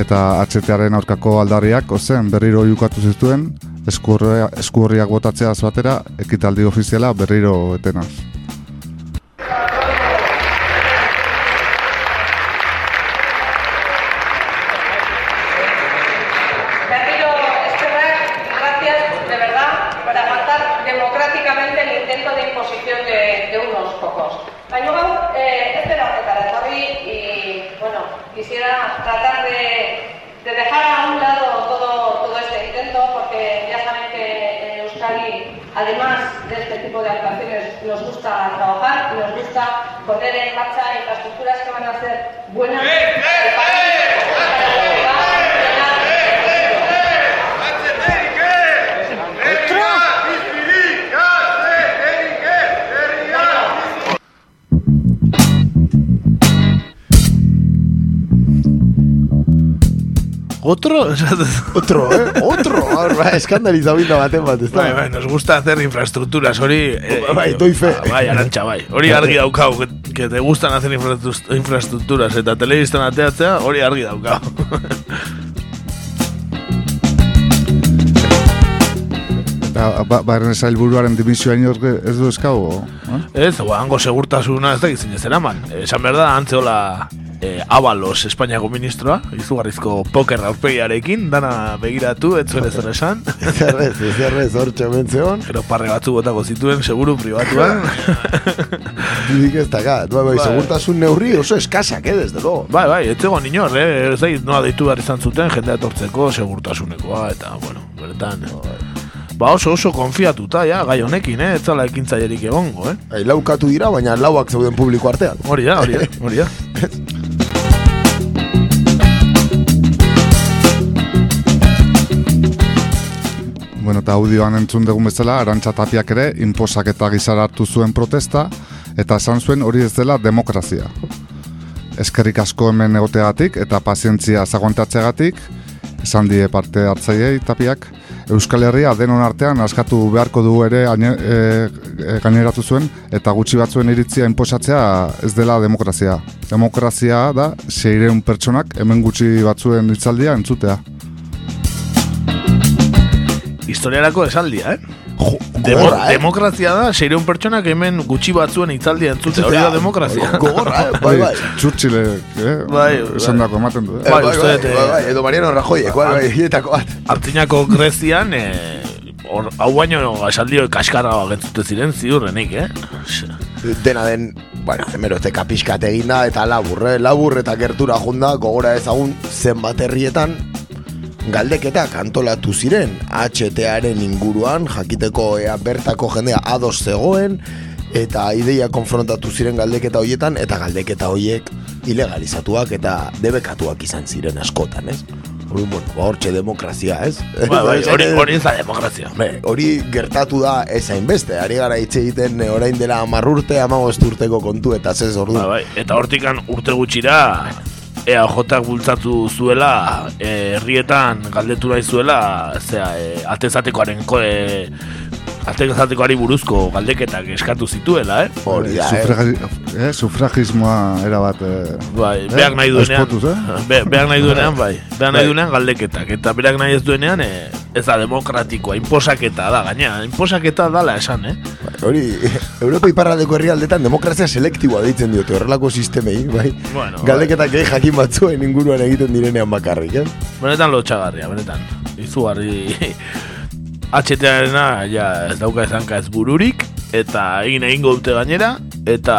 eta HT-aren aurkako aldarriak ozen berriro jukatu zituen, eskuorriak botatzeaz batera, ekitaldi ofiziala berriro etenaz. Otro, *laughs* Otro, eh? Otro. Ba, eskandalizau binda baten bat, ez Bai, da? bai, nos gusta hacer infraestructuras, hori... eh, Bai, doy fe. Bai, arantxa, bai. Hori argi daukau, que, que te gustan hacer infraestructuras eta telebistan ateatzea, hori argi daukau. *laughs* Eta, ba, barren sailburuaren dimisioa inorke ez du eskau, eh? Ez, oa, hango segurtasuna ez da gizin ez eraman. Esan behar da, antzeola eh, Avalos Espainiako ministroa, izugarrizko poker aurpegiarekin, dana begiratu, ez zuen ezer esan. *laughs* Zerrez, zerrez, hor txomentzeon. Gero parre batzu botako zituen, seguru pribatuan. *laughs* Didik ez dakat. Bai, bai, Bai. segurtasun neurri oso eskasak, eh, desde luego. bai, bai, ez zegoen inor, eh? Ez da, noa deitu behar izan zuten, jendea etortzeko, segurtasunekoa, eta, bueno, beretan... Ba oso oso konfiatuta, ja, gai honekin, eh? Ez zala ekintzailerik egongo, eh? Bai, laukatu dira, baina lauak zeuden publiko artean. Hori da, hori da, *laughs* hori da. Bueno, eta audioan entzun dugun bezala, Arantxa Tapiak ere, inposak eta gizara hartu zuen protesta, eta esan zuen hori ez dela demokrazia. Eskerrik asko hemen egoteagatik eta pazientzia zagontatzeagatik, esan die parte hartzaileei Tapiak, Euskal Herria denon artean askatu beharko du ere aine, e, e, gaineratu zuen, eta gutxi batzuen iritzia inposatzea ez dela demokrazia. Demokrazia da, seireun pertsonak hemen gutxi batzuen hitzaldia entzutea. Historiarako esaldia, eh? Demo, gogorra, eh? Demokrazia da, seireun pertsonak hemen gutxi batzuen hitzaldia entzute, hori da demokrazia. Gogorra, eh? *laughs* Bai, bai. Churchillek, eh? Bai, esan bai. dako ematen du. Eh? Eh, Bai, bai, uste bai, eh, bai, bai, edo Mariano Rajoyek, bai, bai, hietako bat. Artzinako Grezian, eh, hor, hau baino esaldio kaskarra entzute ziren ziurrenik, eh? Dena den, bueno, hemeroteka pixkat eginda eta labur, eh? labur eta gertura junda, gogora ezagun zenbat herrietan galdeketak antolatu ziren HTaren inguruan, jakiteko ea bertako jendea ados zegoen, eta ideia konfrontatu ziren galdeketa hoietan, eta galdeketa hoiek ilegalizatuak eta debekatuak izan ziren askotan, ez? Hori, bueno, ba, hortxe demokrazia, ez? Bai, bai, hori, hori ez da demokrazia. Be, hori gertatu da ez hainbeste, ari gara hitz egiten eh, orain dela amarrurte, amagost urteko kontu eta zez ordu. Ba, bai, eta hortikan urte gutxira EAJak bultzatu zuela eh, herrietan galdetu nahi zuela zera, e, atezatekoaren ko, e, atezatekoari buruzko galdeketak eskatu zituela, eh? Hori da, eh? Sufragi, eh? Sufragismoa erabat... Eh, Bai, eh? beak nahi duenean, Espotuz, eh? be, beak nahi duenean, bai, Bai. nahi duenean galdeketak, eta berak nahi ez duenean, e, ez da demokratikoa, inposaketa da, gaina, inposaketa dala esan, eh? Hori, Europa iparraldeko herrialdetan demokrazia selektiboa deitzen diote horrelako sistemei, bai? Bueno, Galdeketak gehi jakin batzuen inguruan egiten direnean bakarrik, eh? Benetan lotxagarria, benetan. Izugarri HTA-arena ja ez dauka ezanka ez bururik eta egin egingo dute gainera eta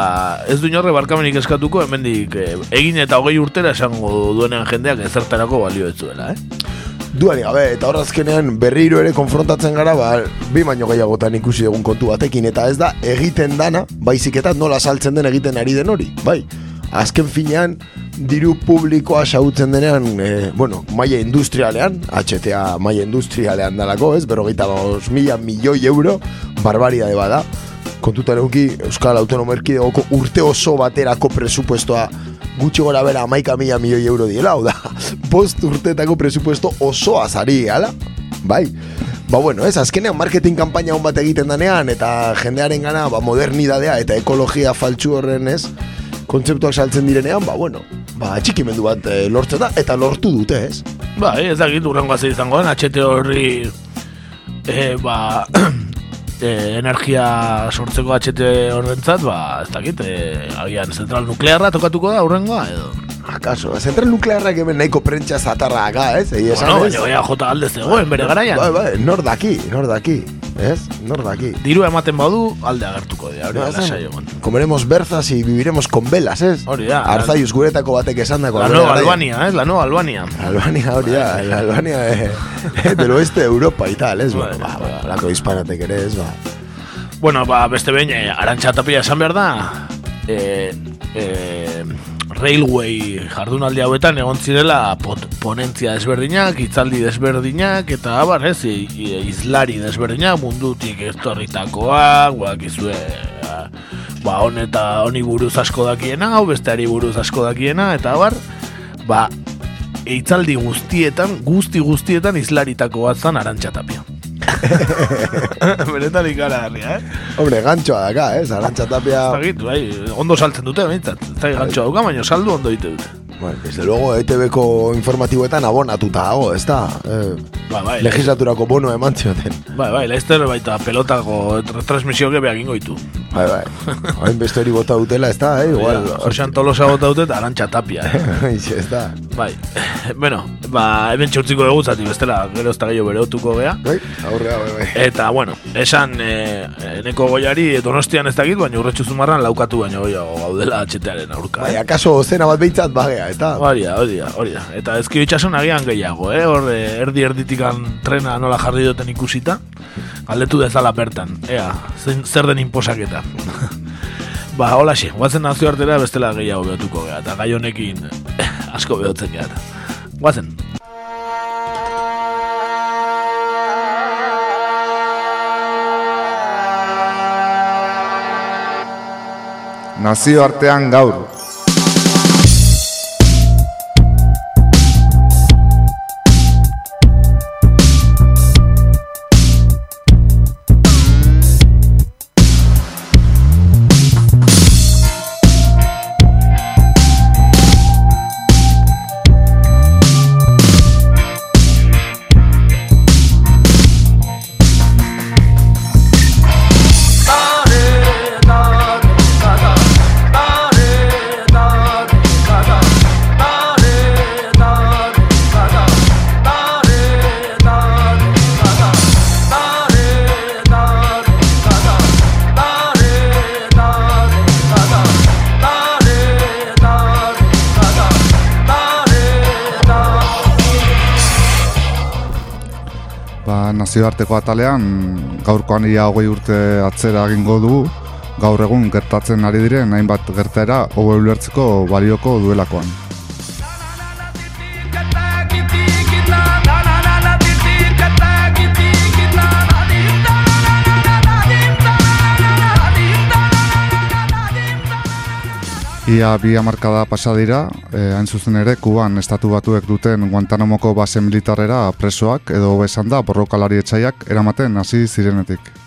ez du inorre barkamenik eskatuko hemendik eh, egin eta hogei urtera esango duenean jendeak ezertarako balio ez duela, eh? Duari gabe, eta horrazkenean berriro ere konfrontatzen gara, ba, bi baino gehiagotan ikusi egun kontu batekin, eta ez da egiten dana, baizik eta nola saltzen den egiten ari den hori, bai. Azken finean, diru publikoa xautzen denean, e, bueno, maia industrialean, HTA maia industrialean dalako, ez, berrogeita bos mila milioi euro, barbaria de bada, kontutan euki Euskal Autonomo Erkidegoko urte oso baterako presupuestoa gutxi gora bera amaika mila milioi euro diela, hau da, *laughs* bost urtetako presupuesto osoa zari, ala? Bai. Ba bueno, ez, azkenean marketing kanpaina hon bat egiten danean, eta jendearen gana, ba, modernidadea eta ekologia faltsu horren ez, kontzeptuak saltzen direnean, ba bueno, ba, txikimendu bat eh, lortzen da, eta lortu dute, ez? Bai, ez dakit urrengoa ze izango HT horri e, ba, e, *clears throat* energia sortzeko HT horrentzat, ba, ez dakit, e, agian zentral nuklearra tokatuko da urrengoa, edo. Akaso, zentral nuklearrak hemen nahiko prentsa zatarra aga, ez? Egi esan, Bueno, ez? baina baina jota alde zegoen bere garaian. Bai, bai, nor daki, nor daki. ez? Nor daki. Diru ematen badu, alde agertuko dira, hori No, da, esan, lasai egon. Comeremos berzas y viviremos con velas, ez? Hori da. Arzaius guretako batek esan dako. La nueva Albania, ¿eh? La nueva Albania. Albania, hori da, la Albania de, del oeste de Europa y tal, ez? Bueno, ba, ba, lako hispanatek ere, ez, ba. Bueno, ba, beste behin, eh, arantxa tapia esan behar da, eh, eh, Railway jardunaldi hauetan egon zirela pot, ponentzia desberdinak, hitzaldi desberdinak, eta abar, ez, izlari desberdinak, mundutik estorritakoak, guak izue, ba, honeta, honi buruz asko dakiena, hau besteari buruz asko dakiena, eta abar, ba, hitzaldi guztietan, guzti guztietan izlaritako bat zan arantxa *laughs* Benetan ikaragarria, eh? Hombre, gantxoa daka, ez? Arantxa tapia... Dakit, bai, ondo saltzen dute, behintzat. Ez dakit gantxoa duka, baina saldu ondo dite dute. Bueno, desde luego ETV-ko informatiboetan abonatuta dago, ez da? Eh, Ba, bai, legislaturako bono eman zioten. Bai, bai, Leicester baita pelotako transmisio gebeak ingo ditu. Bai, bai. *laughs* Hain beste hori bota dutela, ez da, eh? Igual. Josean Tolosa bota dute eta arantxa tapia. Eh? *laughs* Ixe, ez da. bai, bueno, ba, hemen txurtziko dugu zati bestela, gero ez da gehiago bereotuko gea. Bai, aurrea, bai, bai. Eta, bueno, esan eh, eneko goiari donostian ez dakit, baina urretxu zumarran laukatu baino goiago gaudela atxetearen aurka. Bai, akaso zena bat behintzat bagea, ez da? Hori da, hori da, hori da. Eta ezki itxasun agian gehiago, eh? Hor, eh, erdi erditikan trena nola jarri duten ikusita. Galdetu dezala bertan, ea, zer den inposaketa. *laughs* ba, hola xe, guazen nazio artera bestela gehiago behotuko geha, eta gai honekin *laughs* asko behotzen geha. Guazen. Nazio artean gaur. Nazioarteko atalean gaurkoan ia hogei urte atzera egingo du gaur egun gertatzen ari diren hainbat gertaera hobe ulertzeko balioko duelakoan. Ia bi hamarkada pasa dira, eh, hain zuzen ere, Kuban estatu batuek duten Guantanamoko base militarrera presoak edo besan da borrokalari etxaiak eramaten hasi zirenetik.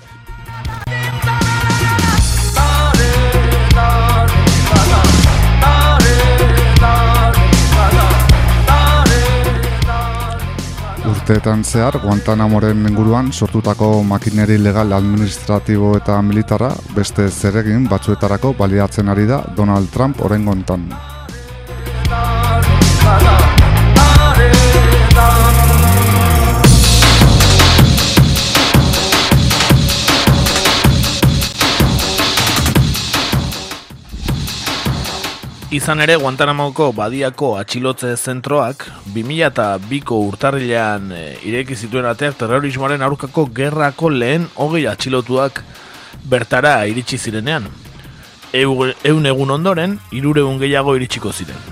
Urteetan zehar, Guantanamoren inguruan sortutako makineri legal administratibo eta militarra beste zeregin batzuetarako baliatzen ari da Donald Trump orengontan. Izan ere, Guantanamoko badiako atxilotze zentroak 2002ko urtarrilean e, ireki zituen ateak terrorismoaren aurkako gerrako lehen hogei atxilotuak bertara iritsi zirenean. Eu, eun egun ondoren, irureun gehiago iritsiko ziren.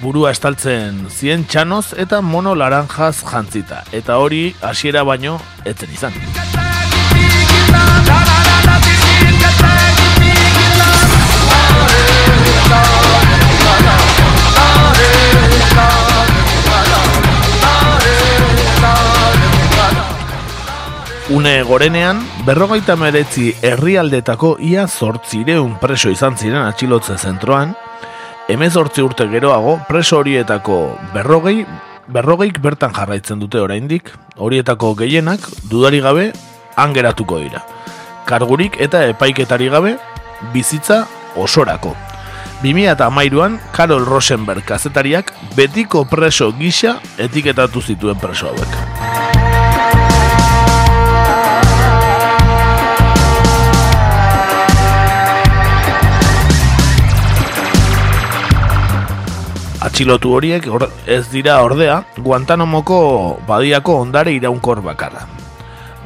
Burua estaltzen zien txanoz eta mono laranjaz jantzita, eta hori hasiera baino etzen izan. Une gorenean, berrogeita meretzi herrialdetako ia zortzireun preso izan ziren atxilotze zentroan, emezortzi urte geroago preso horietako berrogei, berrogeik bertan jarraitzen dute oraindik, horietako gehienak dudari gabe angeratuko dira. Kargurik eta epaiketari gabe bizitza osorako. 2008an Karol Rosenberg kazetariak betiko preso gisa etiketatu zituen preso hauek. Atxilotu horiek or, ez dira ordea, Guantanamoko badiako ondare iraunkor bakarra.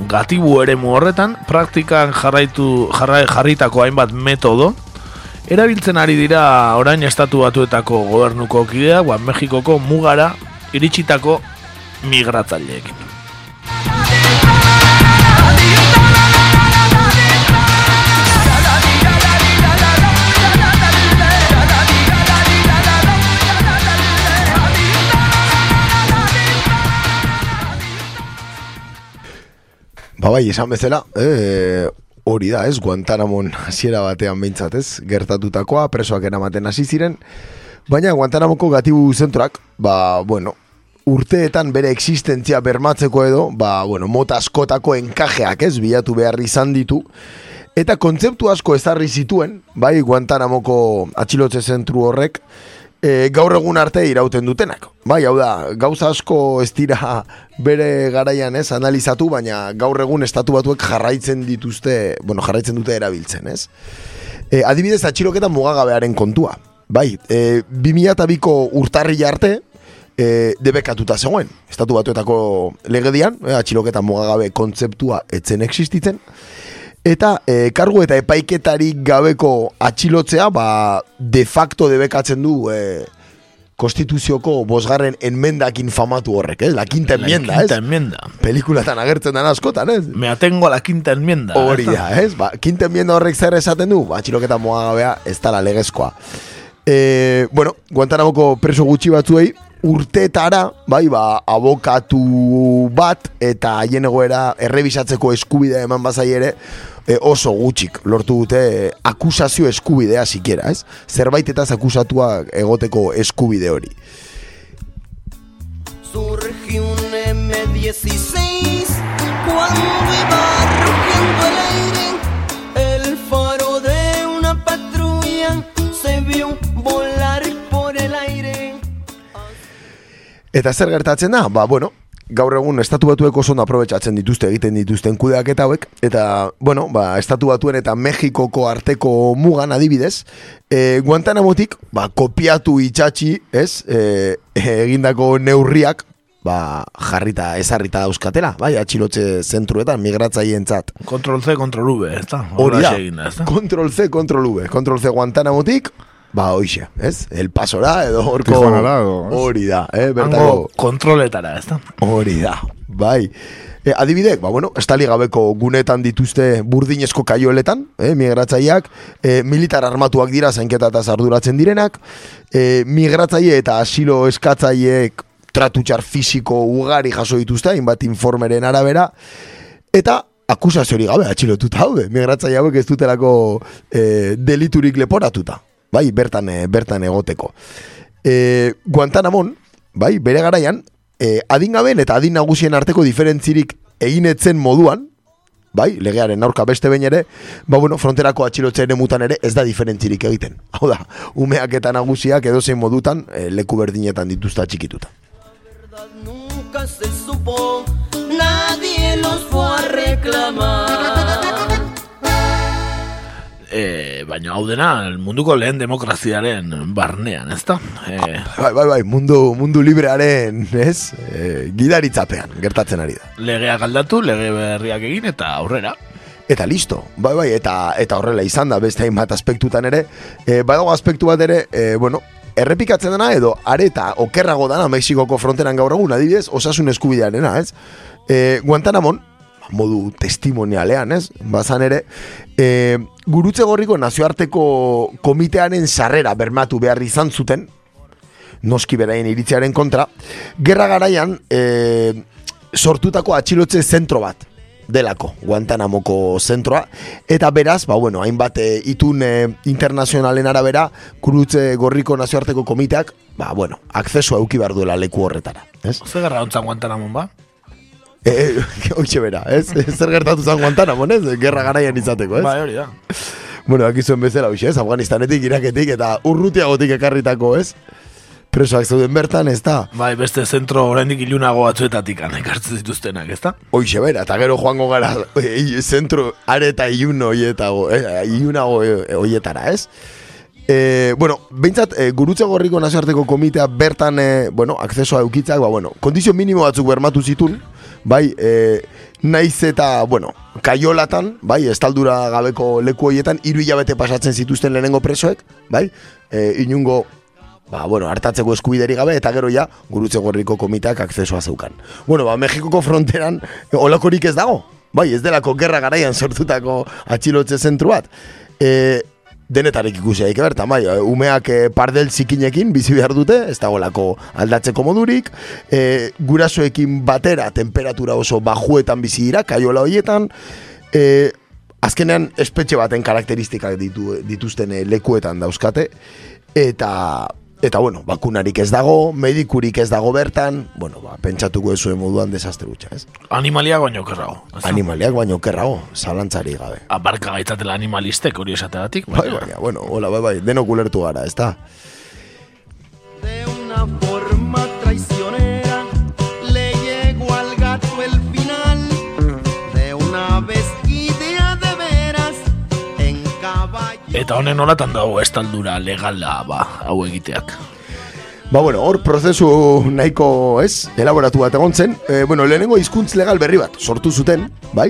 Gatibu eremu horretan, praktikan jarraitu, jarra, jarritako hainbat metodo, erabiltzen ari dira orain estatu batuetako gobernuko kidea, guan Mexikoko mugara iritsitako migratzaileekin. Ba bai, esan bezala, e, hori da, ez, Guantanamon hasiera batean behintzat, ez, gertatutakoa, presoak eramaten hasi ziren, baina Guantanamoko gatibu zentroak, ba, bueno, urteetan bere existentzia bermatzeko edo, ba, bueno, mota askotako enkajeak, ez, bilatu behar izan ditu, eta kontzeptu asko ezarri zituen, bai, Guantanamoko atxilotze zentru horrek, e, gaur egun arte irauten dutenak. Bai, hau da, gauza asko ez dira bere garaian ez analizatu, baina gaur egun estatu batuek jarraitzen dituzte, bueno, jarraitzen dute erabiltzen, ez? E, adibidez, atxiloketan mugagabearen kontua. Bai, e, 2002ko urtarri arte, e, debekatuta zegoen. Estatu batuetako legedian, e, atxiloketan mugagabe kontzeptua etzen existitzen, Eta e, kargu eta epaiketarik gabeko atxilotzea, ba, de facto debekatzen du e, konstituzioko bosgarren enmendakin famatu horrek, eh? La quinta enmienda, La quinta enmienda. Pelikulatan agertzen den askotan, ez? Me atengo a la quinta enmienda. Hori da, ez? Ba, quinta enmienda horrek zer esaten du, ba, atxiloketa moa gabea, ez da la legezkoa. E, bueno, Guantanamoko preso gutxi batzuei, urtetara, bai, ba, abokatu bat, eta haien egoera errebisatzeko eskubidea eman bazai ere, e, oso gutxik lortu dute e, akusazio eskubidea sikiera, ez? Zerbait eta akusatua egoteko eskubide hori. Surge un M16 cuando iba rugiendo el aire el faro de una patrulla se vio volar por el aire Eta zer gertatzen da? Ba, bueno, gaur egun estatu batuek oso ondo aprobetxatzen dituzte egiten dituzten kudeak eta hauek eta bueno, ba, estatu batuen eta Mexikoko arteko mugan adibidez e, Guantanamotik ba, kopiatu itxatxi ez e, *laughs* egindako neurriak ba, jarrita ezarrita dauzkatela bai, atxilotze zentruetan migratzaientzat Kontrol C, kontrol V, ez da? Hori da, kontrol C, kontrol V. Kontrol C Guantanamotik Ba, hoxe, ez? El pasora edo horko... Hori da, eh? Bertako... kontroletara, ez da? Hori da, bai. E, adibidek, ba, bueno, estali gabeko gunetan dituzte burdinezko kaioletan, eh, migratzaileak, e, militar armatuak dira zainketa eta zarduratzen direnak, e, migratzaile eta asilo eskatzaileek tratutxar fisiko ugari jaso dituzte, hainbat informeren arabera, eta akusazio hori gabe atxilotuta haude, migratzaile hauek ez dutelako e, deliturik leporatuta bai, bertan, bertan egoteko. E, Guantanamon, bai, bere garaian, e, adingaben eta adin nagusien arteko diferentzirik eginetzen moduan, bai, legearen aurka beste behin ere, ba, bueno, fronterako atxilotzen emutan ere ez da diferentzirik egiten. Hau da, umeak eta nagusiak edozein modutan e, leku berdinetan dituzta txikituta. Nunca se supo, nadie los fue a reclamar e, baina hau dena munduko lehen demokraziaren barnean, ezta? E, bai, bai, bai, mundu, mundu librearen, ez? E, gidaritzapean, gertatzen ari da. Legea galdatu, lege berriak egin eta aurrera. Eta listo, bai, bai, eta, eta horrela izan da, beste hainbat aspektutan ere, e, badago aspektu bat ere, e, bueno, errepikatzen dena edo areta okerrago dana Mexikoko fronteran gaur egun, adibidez, osasun eskubidearena, ez? E, Guantanamon, modu testimonialean, ez? Bazan ere, e, gurutze gorriko nazioarteko komitearen sarrera bermatu behar izan zuten, noski beraien iritziaren kontra, gerra garaian e, sortutako atxilotze zentro bat delako, Guantanamoko zentroa, eta beraz, ba bueno, hainbat e, itun e, internazionalen arabera, gurutze gorriko nazioarteko komiteak, ba bueno, akzesua euki behar duela leku horretara. Ez? Zer garra ontzan Guantanamon ba? Eh, *laughs* hoxe bera, ez? Zer gertatu zan Guantanamo, ez? Gerra garaian izateko, ez? Bai, hori da. Bueno, aquí zuen bezala, hoxe, ez? Afganistanetik, iraketik eta urrutiagotik ekarritako, ez? Presoak zeuden bertan, ez da? Bai, beste zentro oraindik ilunago batzuetatik ekartzen dituztenak, ez da? Hoxe bera, eta gero joango gara e, zentro areta ilun oietago, e, ilunago oietara, ez? E, bueno, behintzat, e, gurutze gorriko nazioarteko komitea bertan, e, bueno, akcesoa eukitzak, ba, bueno, kondizio minimo batzuk bermatu zitun, bai, e, naiz eta, bueno, kaiolatan, bai, estaldura gabeko leku horietan, hiru hilabete pasatzen zituzten lehenengo presoek, bai, e, inungo, ba, bueno, hartatzeko eskubideri gabe, eta gero ja, gurutze gorriko komiteak akcesoa zeukan. Bueno, ba, Mexikoko fronteran, e, olakorik ez dago, bai, ez delako gerra garaian sortutako atxilotze zentru bat. E, denetarik ikusi daik bertan, bai, umeak e, pardel zikinekin bizi behar dute, ez dagoelako aldatzeko modurik, e, gurasoekin batera temperatura oso bajuetan bizi dira, kaiola horietan, e, azkenean espetxe baten karakteristikak ditu, dituzten lekuetan dauzkate, eta eta bueno, bakunarik ez dago, medikurik ez dago bertan, bueno, ba, pentsatuko ez zuen moduan desastre gutxa, ez? Animaliak baino kerrago. Animaliak baino kerrago, zalantzari gabe. Abarka gaitzatela animalistek hori esateatik. Bai, baina, bueno, hola, bai, bai, denok ulertu gara, ez da? De una Eta honen nolatan dago estaldura legala ba, hau egiteak. Ba, bueno, hor prozesu nahiko, ez, elaboratu bat egon zen. E, bueno, lehenengo hizkuntz legal berri bat sortu zuten, bai?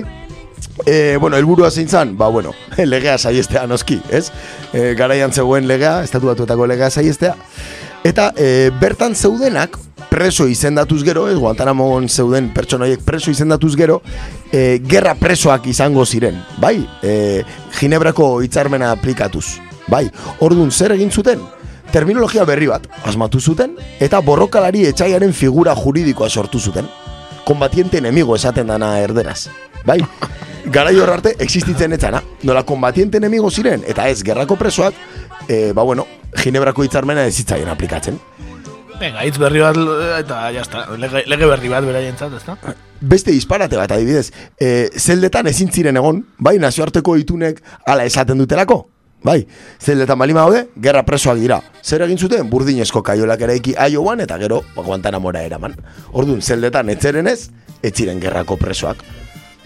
E, bueno, helburua zein zan, ba, bueno, *laughs* legea saiestea noski, ez? E, garaian zegoen legea, estatu batuetako legea saiestea. Eta e, bertan zeudenak, preso izendatuz gero, ez, Guantanamon zeuden pertsonoiek preso izendatuz gero, e, gerra presoak izango ziren, bai? E, Ginebrako hitzarmena aplikatuz, bai? Ordun zer egin zuten? Terminologia berri bat asmatu zuten eta borrokalari etxaiaren figura juridikoa sortu zuten. Kombatiente enemigo esaten dana erderaz. Bai? *laughs* Garai hor arte existitzen etzana. Nola kombatiente enemigo ziren eta ez gerrako presoak, e, ba bueno, Ginebrako hitzarmena ez zitzaien aplikatzen. Venga, hitz berri bat eta ja está. Lege, lege berri bat beraientzat, ezta? Beste disparate bat adibidez, e, zeldetan ezin ziren egon, bai, nazioarteko itunek ala esaten dutelako. Bai, zeldetan balima daude, gerra presoak dira. Zer egin zuten, burdinezko kaiolak eraiki aioan eta gero Guantanamora eraman. Orduan, zeldetan etzeren ez, etziren gerrako presoak.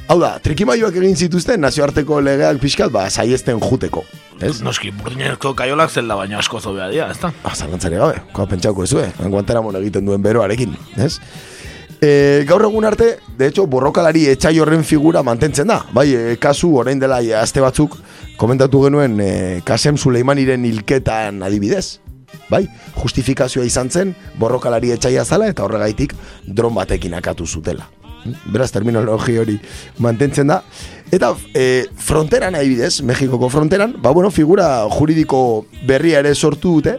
Hau da, trikimaioak egin zituzten nazioarteko legeak pixkat, ba, saiesten juteko. Ez? Noski, burdinezko kaiolak zelda baino asko zobea dira, ezta? Ah, zalantzari gabe, koa pentsauko ez eh? Guantanamon egiten duen beroarekin, ez? E, gaur egun arte, de hecho, borrokalari etxai horren figura mantentzen da. Bai, e, kasu orain dela e, aste batzuk komentatu genuen e, Kasem Suleimaniren hilketan adibidez. Bai, justifikazioa izan zen borrokalari etxaia zala eta horregaitik dron batekin akatu zutela. Beraz, terminologi hori mantentzen da. Eta e, fronteran adibidez, Mexikoko fronteran, ba bueno, figura juridiko berria ere sortu dute.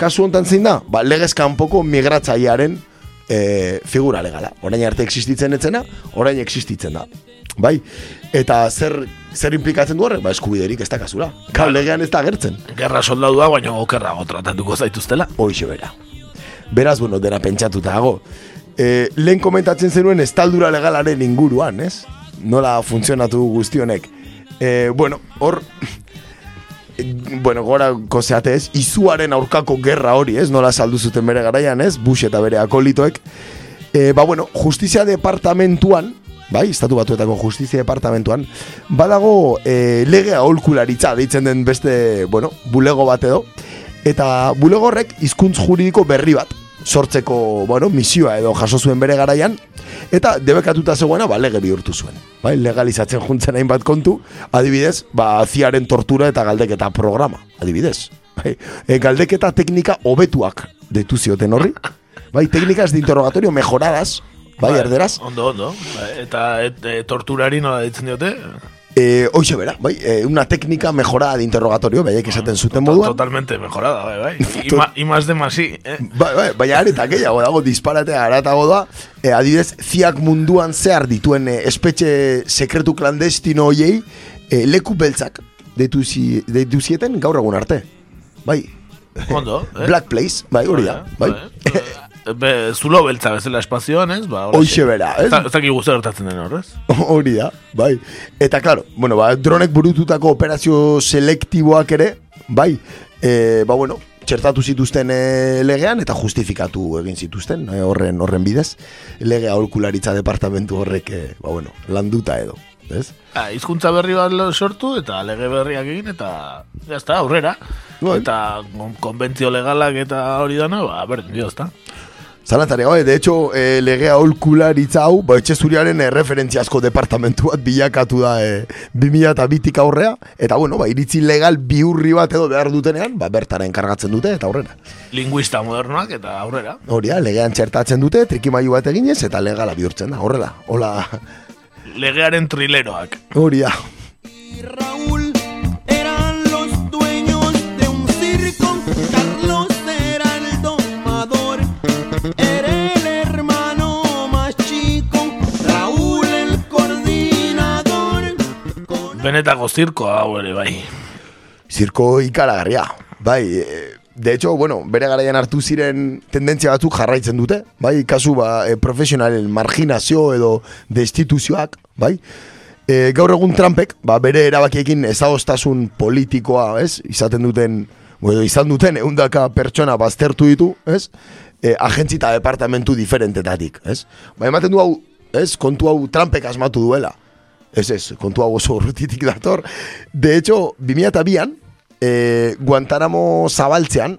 Kasu hontan zein da? Ba, legez kanpoko migratzailearen e, figura legala. Orain arte existitzen etzena, orain existitzen da. Bai, eta zer, zer implikatzen du horrek? Ba, eskubiderik ez da kasura. Kal, legean ez da agertzen. Gerra soldadua, baina okerrago tratatuko zaituztela. Hoixe bera. Beraz, bueno, dena pentsatuta dago. E, lehen komentatzen zenuen estaldura legalaren inguruan, ez? Nola funtzionatu guztionek. E, bueno, hor, *laughs* bueno, gora kozeate ez, izuaren aurkako gerra hori, ez? Nola saldu zuten bere garaian, ez? Bush eta bere akolitoek. E, ba, bueno, justizia departamentuan, bai, estatu batuetako justizia departamentuan, badago e, lege aholkularitza, deitzen den beste, bueno, bulego bat edo, eta bulego horrek hizkuntz juridiko berri bat, sortzeko, bueno, misioa edo jaso zuen bere garaian, eta debekatuta zegoena, ba, lege bihurtu zuen. Bai, legalizatzen juntzen hainbat kontu, adibidez, ba, ziaren tortura eta galdeketa programa, adibidez. Bai, e, galdeketa teknika hobetuak detu zioten horri. Bai, técnicas de interrogatorio mejoradas, bai, erderaz. Ondo, ondo. Bai, Eta et, e, torturari nola ditzen diote? Eh, hoxe bera, bai, eh, una técnica mejorada de interrogatorio, bai, esaten zuten moduan. Totalmente mejorada, bai, bai. *laughs* I, ma, i más de más, sí. Eh? Bai, bai, baina areta gehiago dago disparatea aratago da. Eh, adibidez, ziak munduan zehar dituen eh, espetxe sekretu klandestino hoiei eh, leku beltzak deitu zi- deitu zieten gaur egun arte. Bai. Ondo, *laughs* eh? Black Place, bai, hori da. Bai. *laughs* Be, zulo beltza bezala espazioan, ez? Ba, Hoxe bera, ez? Ez da- ez dakik guzti gertatzen den horrez. *laughs* Hori da, bai. Eta, claro, bueno, ba, dronek burututako operazio selektiboak ere, bai, e, ba, bueno, txertatu zituzten e, legean eta justifikatu egin zituzten e, horren horren bidez. Lege aholkularitza departamentu horrek, e, ba, bueno, landuta edo, ez? Ah, hizkuntza berri bat sortu eta lege berriak egin eta está, aurrera. eta kon- konbentzio legalak eta hori dana, ba, berdin dio, ezta? Zalantzari gabe, de hecho, e, legea holkularitza hau, ba, etxe zuriaren e, referentziazko departamentu bat bilakatu da e, 2002tik aurrea, eta bueno, ba, iritzi legal biurri bat edo behar dutenean, ba, bertara enkargatzen dute, eta aurrera. Linguista modernoak eta aurrera. Hori da, legean txertatzen dute, trikimailu bat eginez, eta legala bihurtzen da, horrela. Hola, Legearen trileroak. hori da. Eran Benetako zirkoa hau ere bai. Zirko ikaragarria. Bai, e, de hecho, bueno, bere garaian hartu ziren tendentzia batzuk jarraitzen dute, bai, kasu ba, e, profesionalen marginazio edo destituzioak, bai, e, gaur egun Trumpek, ba, bere erabakiekin ezagostasun politikoa, ez, izaten duten, edo izan duten eundaka pertsona baztertu ditu, ez, e, agentzi eta departamentu diferentetatik, ez. Ba, ematen du hau, ez, kontu hau Trumpek asmatu duela. Ez ez, kontu hau oso urrutitik dator. De hecho, 2002an, e, Guantanamo zabaltzean,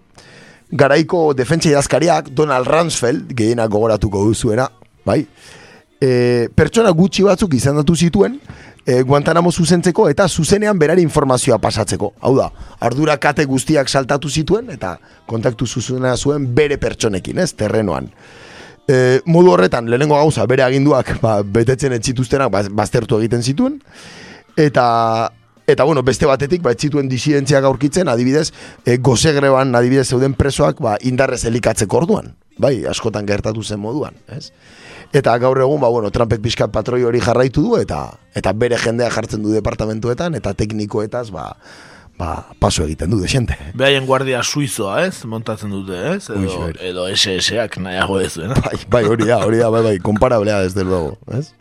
garaiko defentsa idazkariak Donald Rumsfeld, gehienak gogoratuko duzuena, bai? E, pertsona gutxi batzuk izendatu zituen, e, Guantanamo zuzentzeko eta zuzenean berari informazioa pasatzeko. Hau da, ardura kate guztiak saltatu zituen eta kontaktu zuzena zuen bere pertsonekin, ez, terrenoan. E, modu horretan, lehenengo gauza, bere aginduak ba, betetzen etzituztenak ba, baztertu egiten zituen, eta eta bueno, beste batetik, ba, ez zituen disidentziak aurkitzen, adibidez, e, gozegreban, adibidez, zeuden presoak, ba, indarrez elikatzeko orduan, bai, askotan gertatu zen moduan, ez? Eta gaur egun, ba, bueno, Trumpek pixkat patroi hori jarraitu du, eta eta bere jendea jartzen du departamentuetan, eta teknikoetaz, ba, ba, paso egiten du, desente. Behaien guardia suizoa, ez? Montatzen dute, ez? Edo, Uixo, edo SS-ak nahiago ez duena. Bai, bai, hori da, hori da, bai, bai, komparablea, desde luego, ez?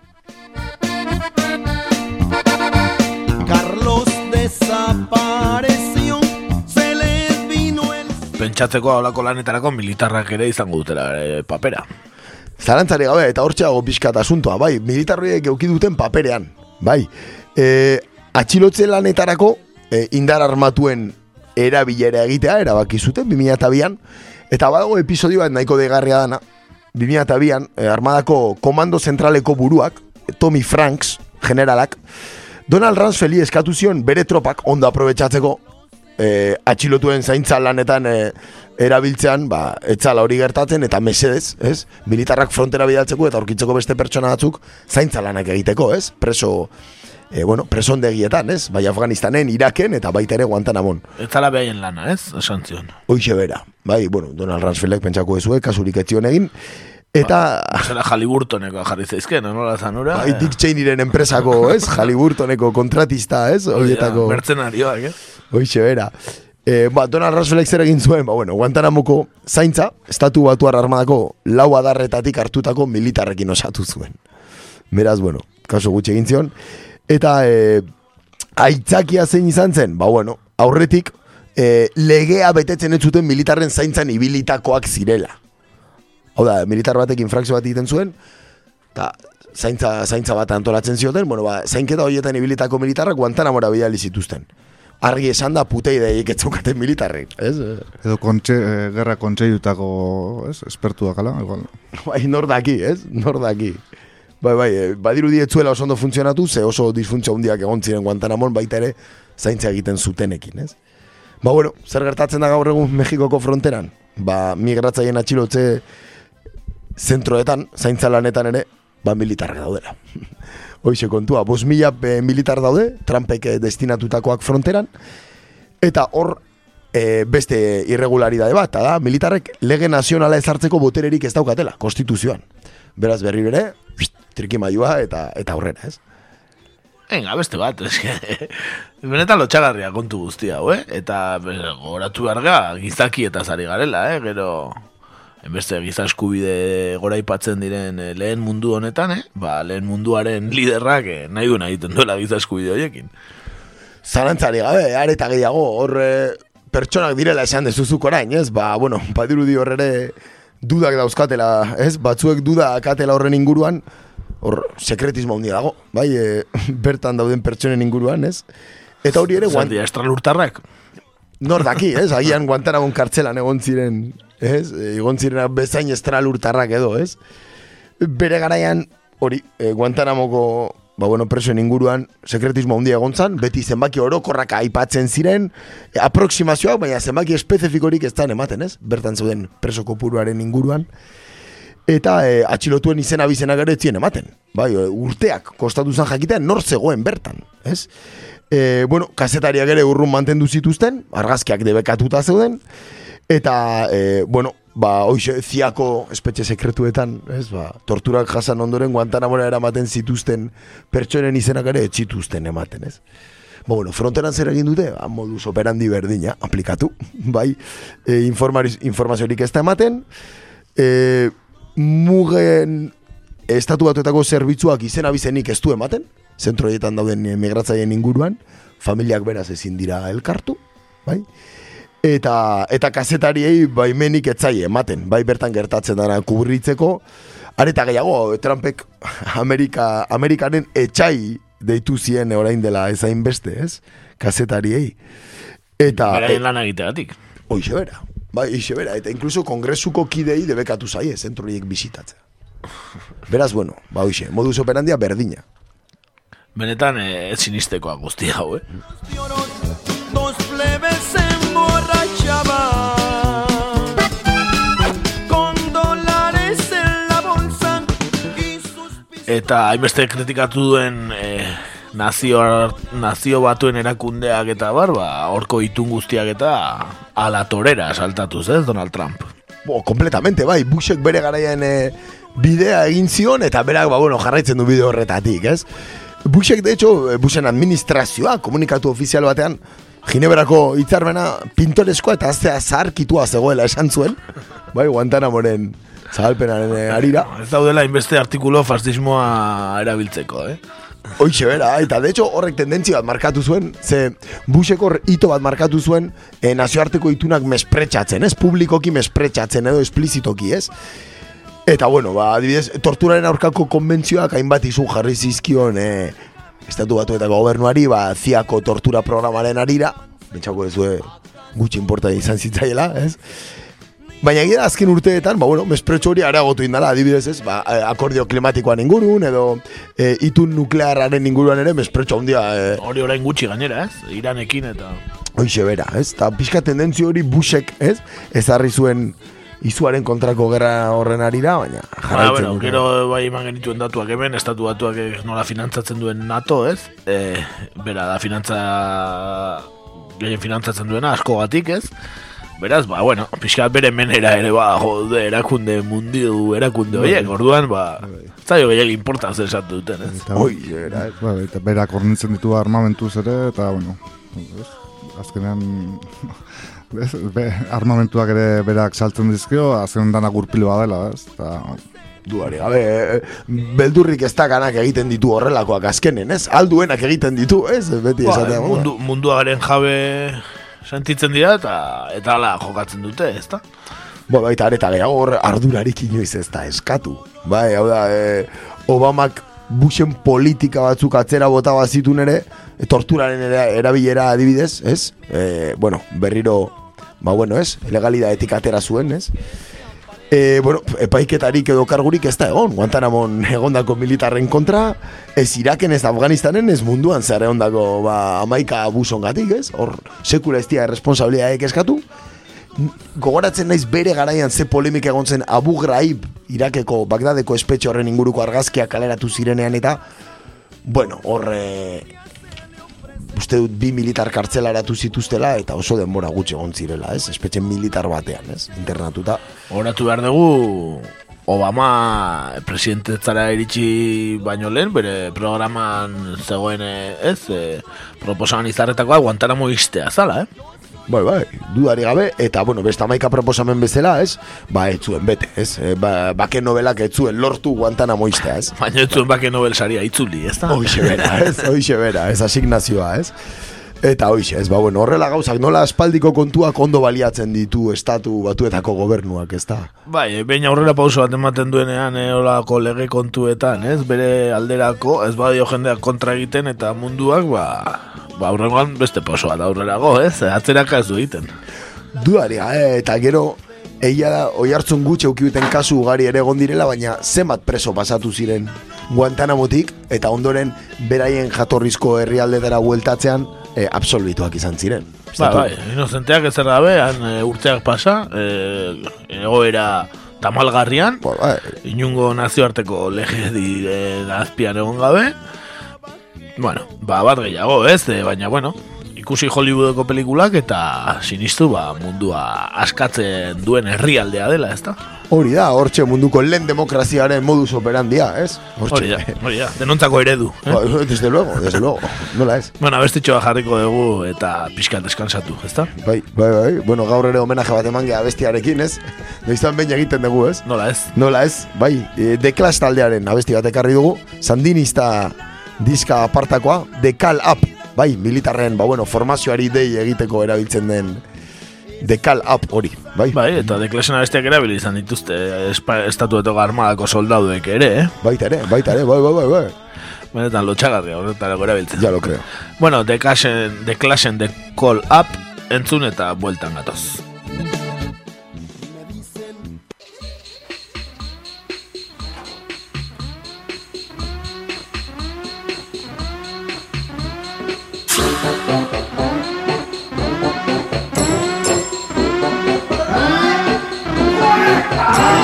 Carlos desapareció. Se les vino el Pentsatzeko haulako lanetarako militarrak ere izango dutela e, papera. Zalantzari gabe, eta hor txago pixkat asuntoa, bai, militarriek euki duten paperean, bai. E, atxilotze lanetarako e, indar armatuen erabilera egitea, erabaki zuten, 2002an, eta badago episodio bat nahiko degarria dana, 2002an, e, armadako komando zentraleko buruak, Tommy Franks, generalak, Donald Rumsfeldi eskatu zion bere tropak ondo aprobetsatzeko e, atxilotuen zaintza lanetan e, erabiltzean, ba, etzala hori gertatzen, eta mesedez, ez? Militarrak frontera bidaltzeko eta aurkitzeko beste pertsona batzuk zaintza lanak egiteko, ez? Preso, e, bueno, presondegietan, ez? Bai Afganistanen, Iraken eta baita ere Guantanamon. Ez zala behaien lana, ez? Esan zion. Hoixe bera, bai, bueno, Donald Rumsfeldek pentsako ezue, kasurik etzion egin, eta... Zera Jaliburtoneko jarri zaizken, nola zanura? Bai, Dick Cheneyren enpresako, ez? *laughs* Halliburtoneko kontratista, ez? Horietako... Mertzenarioak, ez? Hoixe bera. E, ba, Donald Rumsfeldek zer egin zuen, ba, bueno, Guantanamoko zaintza, estatu batuar armadako lau adarretatik hartutako militarrekin osatu zuen. Beraz, bueno, kaso gutxi egin zion. Eta e, aitzakia zein izan zen, ba, bueno, aurretik e, legea betetzen ez zuten militarren zaintzan ibilitakoak zirela. Hau da, militar batek infrakzio bat egiten zuen, eta zaintza, zaintza bat antolatzen zioten, bueno, ba, zainketa horietan ibilitako militarrak Guantanamora bidali zituzten. Argi esan da putei daiek etzaukaten militarrek, ez? Edo kontxe, eh, gerra kontseiutako, ez, espertuak ala, igual. *laughs* Bai, nor daki, ez? Nor daki. Bai, bai, eh, badiru dietzuela oso ondo funtzionatu, ze oso disfuntzio hundiak egon ziren Guantanamon baita ere zaintza egiten zutenekin, ez? Ba, bueno, zer gertatzen da gaur egun Mexikoko fronteran? Ba, migratzaien atxilotze zentroetan, zaintza lanetan ere, ba, militarrak daudela. *laughs* Hoixe kontua, bos mila eh, militar daude, Trumpek eh, destinatutakoak fronteran, eta hor e, beste irregularidade bat, da, militarrek lege nazionala ezartzeko botererik ez daukatela, konstituzioan. Beraz berri bere, trikimailua eta eta aurrera, ez? Venga, beste bat, *laughs* eske, benetan lotxagarria kontu guztia, hau, eh? Eta goratu behar gizaki eta zari garela, eh? Gero, enbeste giza eskubide gora aipatzen diren eh, lehen mundu honetan, eh? Ba, lehen munduaren liderrak eh, nahi du egiten duela giza eskubide horiekin. Zalantzari gabe, are eta gehiago, hor eh, pertsonak direla esan dezuzuk orain, ez? Ba, bueno, badirudi hor ere dudak dauzkatela, ez? Batzuek duda akatela horren inguruan, hor sekretismo handia dago, bai, e, *laughs* bertan dauden pertsonen inguruan, ez? Eta hori ere, Zer guan, estralurtarrak? nor daki, ez? Agian Guantanamon kartzelan egon ziren, ez? Egon ziren bezain estralurtarrak edo, ez? Bere garaian, hori, e, Guantanamoko ba, bueno, presoen inguruan sekretismo handia egon zan, beti zenbaki orokorrak aipatzen ziren, aproksimazioak, baina zenbaki espezifikorik ez dan ematen, ez? Bertan zeuden preso kopuruaren inguruan. Eta e, atxilotuen izena bizena gero etzien ematen. Bai, e, urteak kostatu zen jakitean nor zegoen bertan, ez? E, bueno, kasetariak ere urrun mantendu zituzten, argazkiak debekatuta zeuden, eta, e, bueno, ba, oixe, ziako espetxe sekretuetan, ez, ba, torturak jasan ondoren guantanamora eramaten zituzten pertsonen izenak ere etxituzten ematen, ez. Ba, bueno, fronteran zer egin dute, ba, modus operandi berdina, aplikatu, *laughs* bai, e, informaziorik ez da ematen, e, mugen estatu batuetako zerbitzuak izena bizenik ez du ematen, zentroietan dauden migratzaien inguruan, familiak beraz ezin dira elkartu, bai, eta eta kazetariei baimenik etzai ematen, bai bertan gertatzen dara kubritzeko, areta gehiago, Trumpek Amerika, Amerikaren etxai deitu zien orain dela ezain beste, ez? Kazetariei. Eta... Beraien lan egiteatik. Hoixe bera. Bai, hoixe bera. Eta inkluso kongresuko kidei debekatu zaie, zentroiek bisitatzea. Beraz, bueno, ba hoixe, modus operandia berdina. Benetan, eh, ez sinistekoa guzti hau, eh? Dos plebes emborrachaban Eta hainbeste kritikatu duen eh, nazio, nazio batuen erakundeak eta bar, ba, horko itun guztiak eta ala torera saltatuz, ez, Donald Trump? Bo, kompletamente, bai, Bushek bere garaian e, bidea egin zion, eta berak, ba, bueno, jarraitzen du bideo horretatik, ez? Bushek, de hecho, Bushen administrazioa, komunikatu ofizial batean, Gineberako hitzarmena pintoreskoa eta aztea zarkitua zegoela esan zuen, bai, Guantanamoren zahalpenaren eh, arira. Ez daudela inbeste artikulo fascismoa erabiltzeko, eh? Hoixe bera, eta de hecho horrek tendentzia bat markatu zuen, ze buseko hito bat markatu zuen e, nazioarteko itunak mespretxatzen, ez? Publikoki mespretxatzen edo esplizitoki, ez? Eta bueno, ba, adibidez, torturaren aurkako konbentzioak hainbat izu jarri zizkion e, estatu batu eta gobernuari, ba, ziako tortura programaren arira, bentsako ez gutxi importa izan zitzaiela, ez? Baina gira azken urteetan, ba, bueno, mespretxo hori areagotu indala, adibidez ez, ba, akordio klimatikoan ingurun, edo e, itun nuklearraren inguruan ere, mespretxo handia... E, hori orain gutxi gainera, ez? Iranekin eta... Hoixe bera, ez? Ta pixka tendentzio hori busek, ez? Ezarri zuen izuaren kontrako gerra horren arira, baina jarraitzen ba, bueno, gero bai eman genituen datuak hemen, estatu datuak nola finantzatzen duen NATO, ez? E, bera, da finantza... gehien finantzatzen duena, asko gatik, ez? Beraz, ba, bueno, pixka bere menera ere, ba, jode, erakunde mundiu, erakunde bai. horiek, orduan, ba, zailo gehiagin importan zer esatu duten, ez? Oi, bera, ba, eta berak ornitzen ditu armamentuz ere, eta, bueno, ez, azkenean, *laughs* be, armamentuak ere berak saltzen dizkio, azken dana gurpiloa dela, ez, eta, duari gabe, beldurrik ez ganak egiten ditu horrelakoak azkenen, ez? Alduenak egiten ditu, ez? Beti ba, esatea. Mundu, munduaren jabe sentitzen dira eta eta ala jokatzen dute, ezta? Ba, baita areta gehiago hor ardurarik inoiz ez da eskatu. Bai, hau da, e, Obamak busen politika batzuk atzera bota bazitun ere, e, torturaren erabilera adibidez, ez? E, bueno, berriro, ba bueno, ez? Legalida etikatera zuen, ez? E, bueno, epaiketarik edo kargurik ez da egon, Guantanamon egondako militarren kontra, ez Iraken ez Afganistanen ez munduan zer egondako ba, amaika abuzon gatik, ez? Hor, sekula ez dia responsabilia eskatu. Gogoratzen naiz bere garaian ze polemik egon zen Abu Ghraib Irakeko Bagdadeko espetxe horren inguruko argazkiak kaleratu zirenean eta bueno, hor uste dut bi militar kartzelaratu zituztela eta oso denbora gutxe egon zirela, ez? Espetxe militar batean, ez? Internatuta. Horatu behar dugu Obama presidentetzara iritsi baino lehen, bere programan zegoen, ez? E, proposaman izarretakoa Guantanamo iztea zala, eh? Bai, bai, dudari gabe, eta, bueno, besta maika proposamen bezala, ez? Ba, ez zuen bete, ez? E, ba, bake novelak ez zuen lortu guantana moiztea, ez? Baina ez zuen bake novel saria itzuli, ez da? Hoixe bera, ez? Hoixe bera, ez asignazioa, ez? Eta hoixe, ez, ba, bueno, horrela gauzak, nola aspaldiko kontuak ondo baliatzen ditu estatu batuetako gobernuak, ez da? Bai, baina aurrera pauso bat ematen duenean, e, olako lege kontuetan, ez? Bere alderako, ez badio jendeak kontra egiten, eta munduak, ba, ba, aurrengoan beste posoa da aurrerago, ez? Atzeraka ez du egiten. Dudaria, eh, eta gero, egia da, oi hartzun gutxe ukiuten kasu ugari ere egon direla, baina zenbat preso pasatu ziren Guantanamotik, eta ondoren beraien jatorrizko herrialdetara bueltatzean, eh, absolbituak izan ziren. Ba, bai, inozenteak ez errabe, han e, urteak pasa, e, egoera tamalgarrian, ba, bai. inungo nazioarteko lege di e, azpian egon gabe, bueno, ba, bat gehiago, ez, e, baina, bueno, ikusi Hollywoodeko pelikulak eta sinistu ba, mundua askatzen duen herrialdea dela, ezta? Hori da, hortxe munduko lehen demokraziaren modus operandia, ez? Hori da, hori da, denontzako eredu. Eh? Ba, desde luego, desde luego, nola ez? Bueno, abestitxoa jarriko dugu eta pixkat deskansatu, ezta? Bai, bai, bai, bueno, gaur ere homenaje bat eman geha bestiarekin, ez? Noiztan behin egiten dugu, ez? Nola ez? Nola ez, bai, e, deklas taldearen abesti bat ekarri dugu, sandinista diska apartakoa, dekal up, bai, militarren, ba, bueno, formazioari dei egiteko erabiltzen den dekal up hori, bai? Bai, eta deklasen abestiak erabili izan dituzte espa- estatuetoko armadako soldaduek ere, eh? Baita ere, baita ere, bai, bai, bai, bai. Benetan lotxagarria horretarako erabiltzen. Ya lo creo. Bueno, The Clash-en The Call Up entzun eta bueltan gatoz. 아!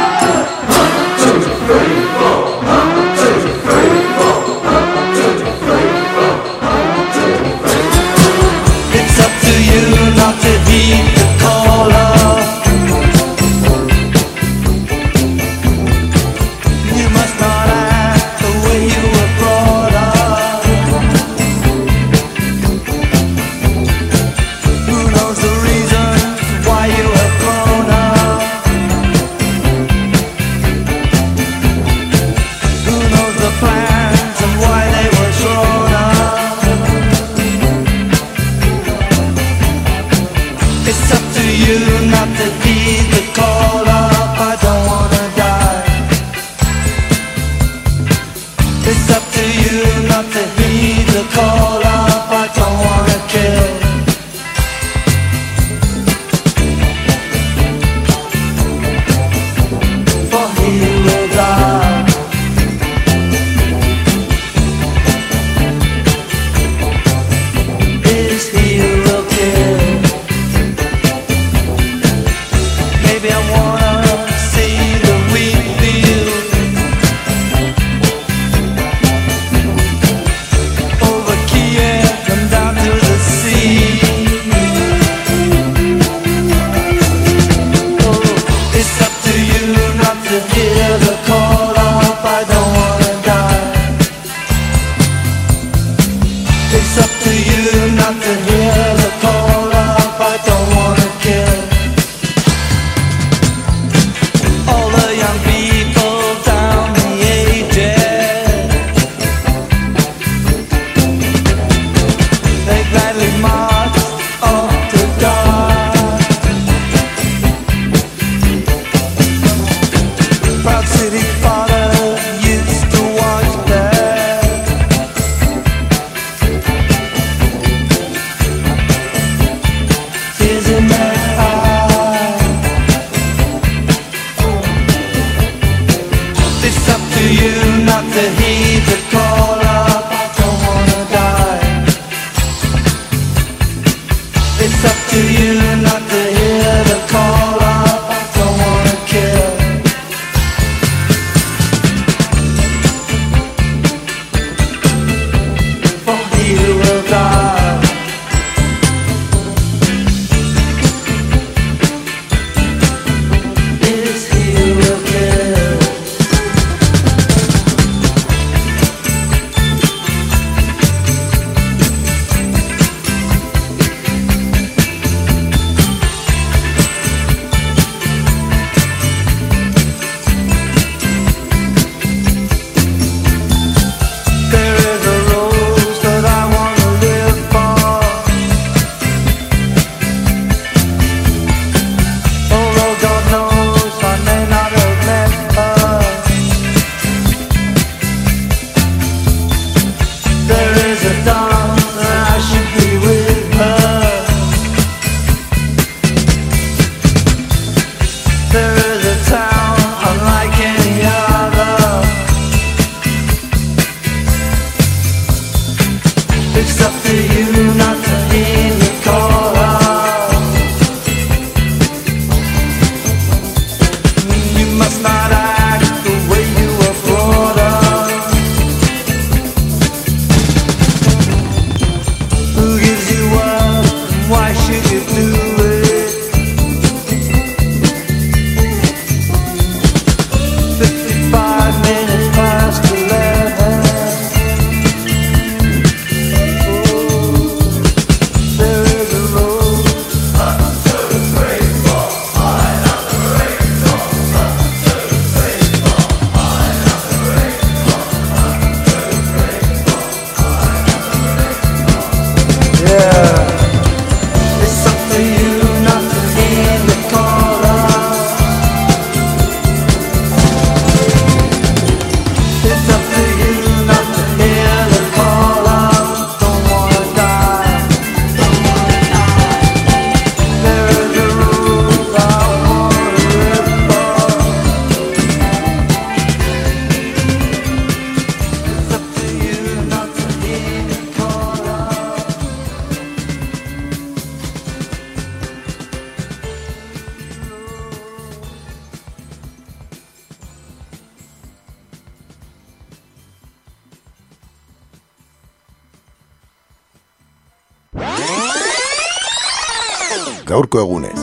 Gaurko egunez.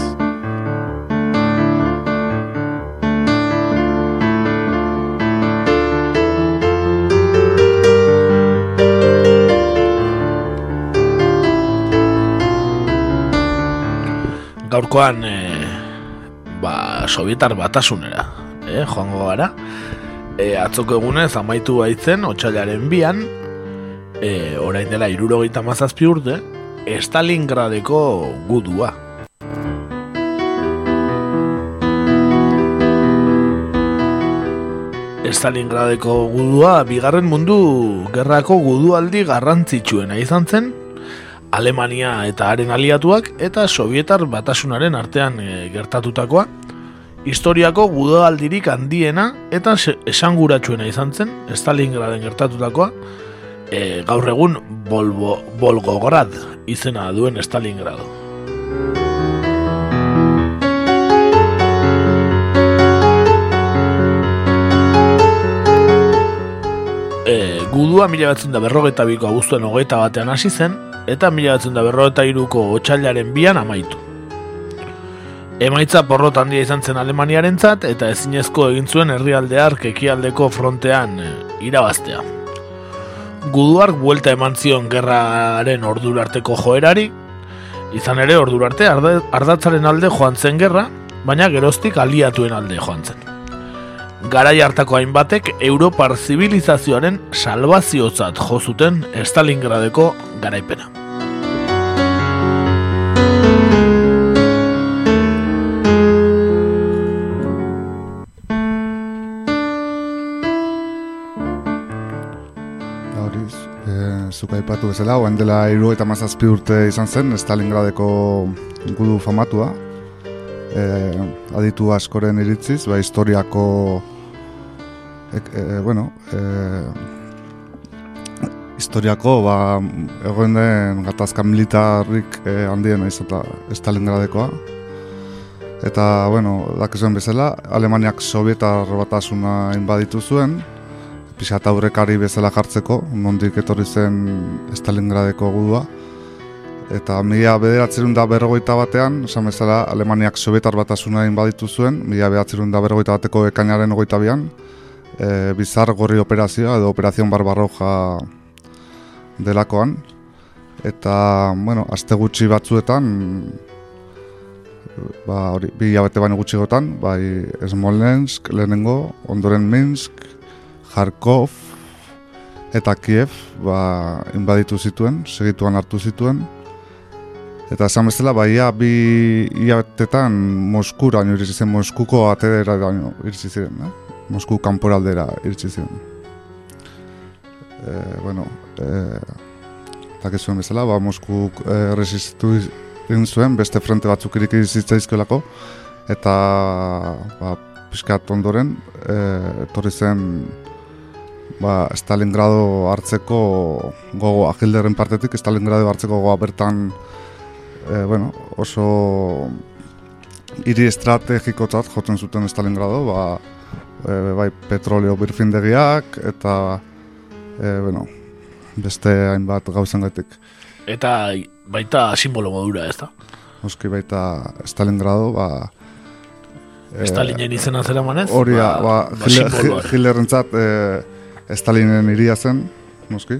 gaurkoan e, ba, sovietar batasunera e, joango gara e, atzoko egunez amaitu baitzen otxailaren bian e, orain dela irurogeita mazazpi urte Stalingradeko gudua Stalingradeko gudua bigarren mundu gerrako gudualdi garrantzitsuena izan zen Alemania eta haren aliatuak eta Sovietar batasunaren artean e, gertatutakoa historiako gudoaldirik handiena eta esanguratsuena izan zen Stalingraden gertatutakoa e, gaur egun Volvo, Volgograd izena duen Stalingrado. Gudua mila batzen da berrogeta biko abuztuen hogeita batean hasi zen, eta mila batzen da berrogeta iruko otxailaren bian amaitu. Emaitza porrot handia izan zen Alemaniarentzat eta ezinezko egin zuen herrialdear ekialdeko frontean e, irabaztea. Guduark buelta eman zion gerraren ordura arteko joerari, izan ere ordura arte arda, ardatzaren alde joan zen gerra, baina geroztik aliatuen alde joan zen. Garai hartako hainbatek Europar zibilizazioaren salvaziotzat jo zuten Stalingradeko garaipena. Horiz, e, zuk aipatu bezala, oen dela iru eta mazazpi urte izan zen, Stalingradeko gudu famatua. E, aditu askoren iritziz, ba, historiako, e, bueno, e, historiako, ba, egoen den gatazka militarrik e, handiena izan da Stalingradekoa. Eta, bueno, dakizuen bezala, Alemaniak Sovietar batasuna inbaditu zuen, pixat aurrekari bezala jartzeko, nondik etorri zen Stalingradeko gudua. Eta mila bederatzerun da berrogeita batean, esan bezala Alemaniak Sovietar batasuna inbaditu zuen, mila bederatzerun da berrogeita bateko ekainaren ogeita bian, e, bizar gorri operazioa edo operazion barbarroja delakoan. Eta, bueno, aste gutxi batzuetan, ba, hori, bi hilabete baino gutxigotan, bai Smolensk lehenengo, ondoren Minsk, Kharkov eta Kiev ba, inbaditu zituen, segituan hartu zituen. Eta esan bezala, ba, ia bi hilabetetan Moskura iritsi zen, Moskuko atedera iritsi ziren, eh? Mosku kanporaldera iritsi ziren. E, bueno, e, dakizuen bezala, ba, Mosku e, resistu egin zuen, beste frente batzuk iriki zitzaizkiolako, eta ba, pixkat ondoren, e, etorri zen ba, Stalingrado hartzeko gogoa, Hitlerren partetik Stalingrado hartzeko gogoa bertan e, bueno, oso hiri estrategikotzat jotzen zuten Stalingrado, ba, e, bai petroleo birfindegiak eta e, bueno, beste hainbat gauzen gaitik. Eta baita simbolo modura, ez da? Oski baita Stalingrado, ba... Stalinen izena zera manez? Hori da, ba, ba, simboloa. *laughs* Hitlerrentzat e, Stalinen iria zen, noski.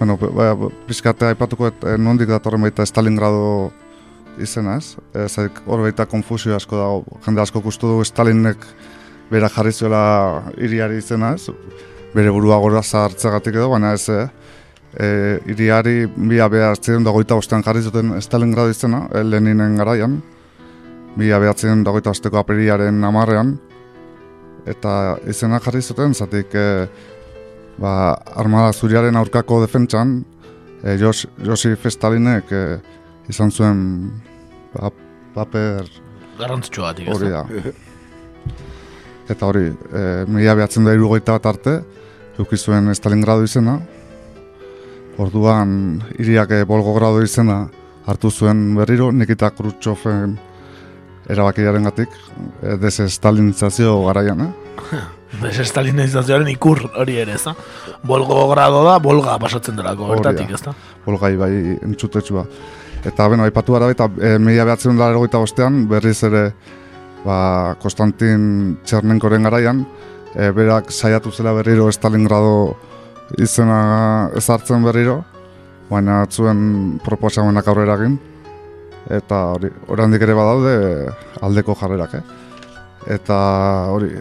Bueno, ba, pizkate aipatuko et, e, nondik datorren baita Stalingrado izena ez. E, hor baita konfusio asko dago. Jende asko kustu du Stalinek bera jarri zuela iriari izena ez. Bere burua gora zartzegatik edo, baina ez, eh? e, iriari bi abea hartzen dagoita ostean jarri zuten Stalingrado izena, e, Leninen garaian. Bi abeatzen dagoita osteko aperiaren amarrean. Eta izena jarri zuten, zatik e, ba, armada zuriaren aurkako defentsan, e, Jos, Josif Stalinek e, izan zuen ba, paper Garrantzitsua hori da? *laughs* Eta hori, e, mila behatzen da irugoita bat arte, eduki zuen Stalingrado izena. Orduan, iriak e, Volgogrado izena hartu zuen berriro, Nikita Khrushcheven erabakiaren gatik, e, desestalinizazio garaian, eh? *laughs* Desestalinizazioaren ikur hori ere, ez da? Bolgogrado da, bolga pasatzen delako, bertatik, ez da? Bolgai bai entzutetsua. Eta, beno, aipatu gara eta e, mila behatzen da erogeita bostean, berriz ere, ba, Konstantin Txernenkoren garaian, e, berak saiatu zela berriro Stalingrado izena ezartzen berriro, baina atzuen proposamenak aurrera egin, eta hori, oraindik ere badaude aldeko jarrerak, eh? Eta hori,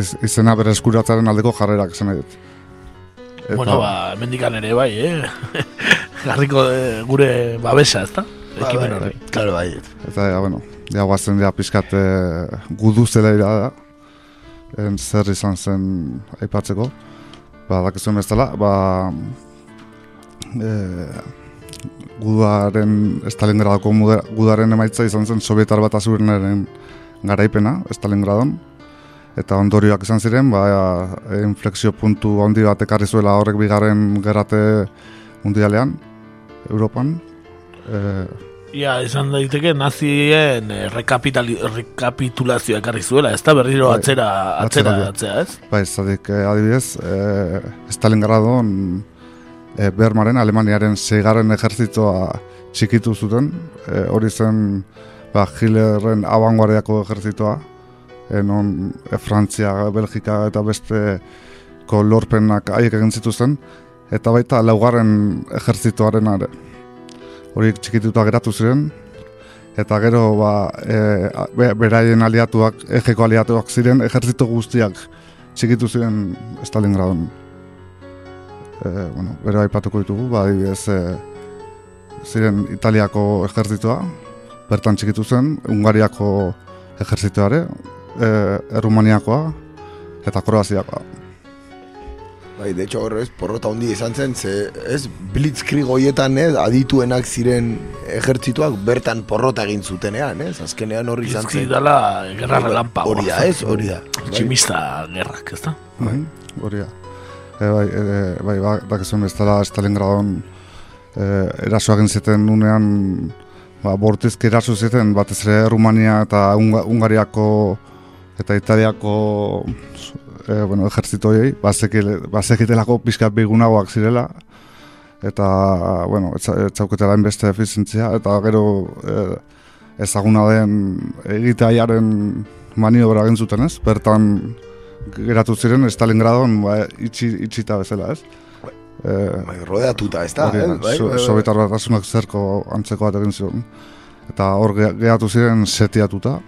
iz, izena bere eskuratzaren aldeko jarrerak esan nahi dut. Eta- Bueno, ba, mendikan ere bai, eh? *laughs* Garriko eh, gure babesa, ez da? Ekimen horri. Claro, bai. Eta, ja, bueno, ja guazen dira pixkat e, gudu zela ira da. En zer izan zen aipatzeko. Ba, dakizuen bezala, ba, e, guduaren, Stalingradoko guduaren emaitza izan zen Sovietar bat azurnaren garaipena, Stalingradon. Eta ondorioak izan ziren, ba, e, inflexio puntu handi bat ekarri zuela horrek bigarren gerate mundialean, Europan. E, Ia, izan daiteke nazien eh, rekapitulazioa ekarri zuela, ez da berriro Bai, atzera, atzera, atzera, atzera, ez? Bai, zadik, eh, adibidez, eh, Stalingradon eh, Bermaren, Alemaniaren seigarren ejertzitoa txikitu zuten, eh, hori zen ba, Hitlerren abanguardiako ejertzitoa, eh, non eh, Frantzia, Belgika eta beste lorpenak haiek egin zituzten, eta baita laugarren ejertzitoaren ere. Hori txikituta geratu ziren, eta gero ba, e, be- beraien aliatuak, egeko aliatuak ziren, ejertzito guztiak txikitu ziren Stalingradon. E, bueno, gero aipatuko ditugu, ba, adibidez, e, ziren Italiako ejertzitoa, bertan txikitu zen, Ungariako ejertzitoare, e, Errumaniakoa, eta Kroaziakoa. Bai, de hecho, horrez, porrota hundi izan zen, ze, ez, blitzkrieg hoietan, ez, adituenak ziren ejertzituak bertan porrota egin zutenean, ez, azkenean horri izan zen. dala, gerra relampa. Hori da, ez, hori da. Bai. Tximista gerrak, ez da? Bai, hori da. E, bai, e, bai, ba, dakizuen bezala Stalingradon e, eraso egin zuten unean ba, bortizki eraso zuten batez ere Rumania eta Unga, Ungariako eta Italiako e, bueno, ejertzitoiei bazekitelako pixka bigunagoak zirela eta bueno, etzauketela inbeste efizientzia eta gero e, ezaguna den egiteaiaren maniobra egin zuten ez, bertan geratu ziren Stalingradon ba, itxi, itxita bezala, ez? E, Bai, rodeatuta, ez da, hori eh? Bai, bai, bai. Sobietar zerko antzeko bat egin ziren. Eta hor ge- geratu ziren setiatuta.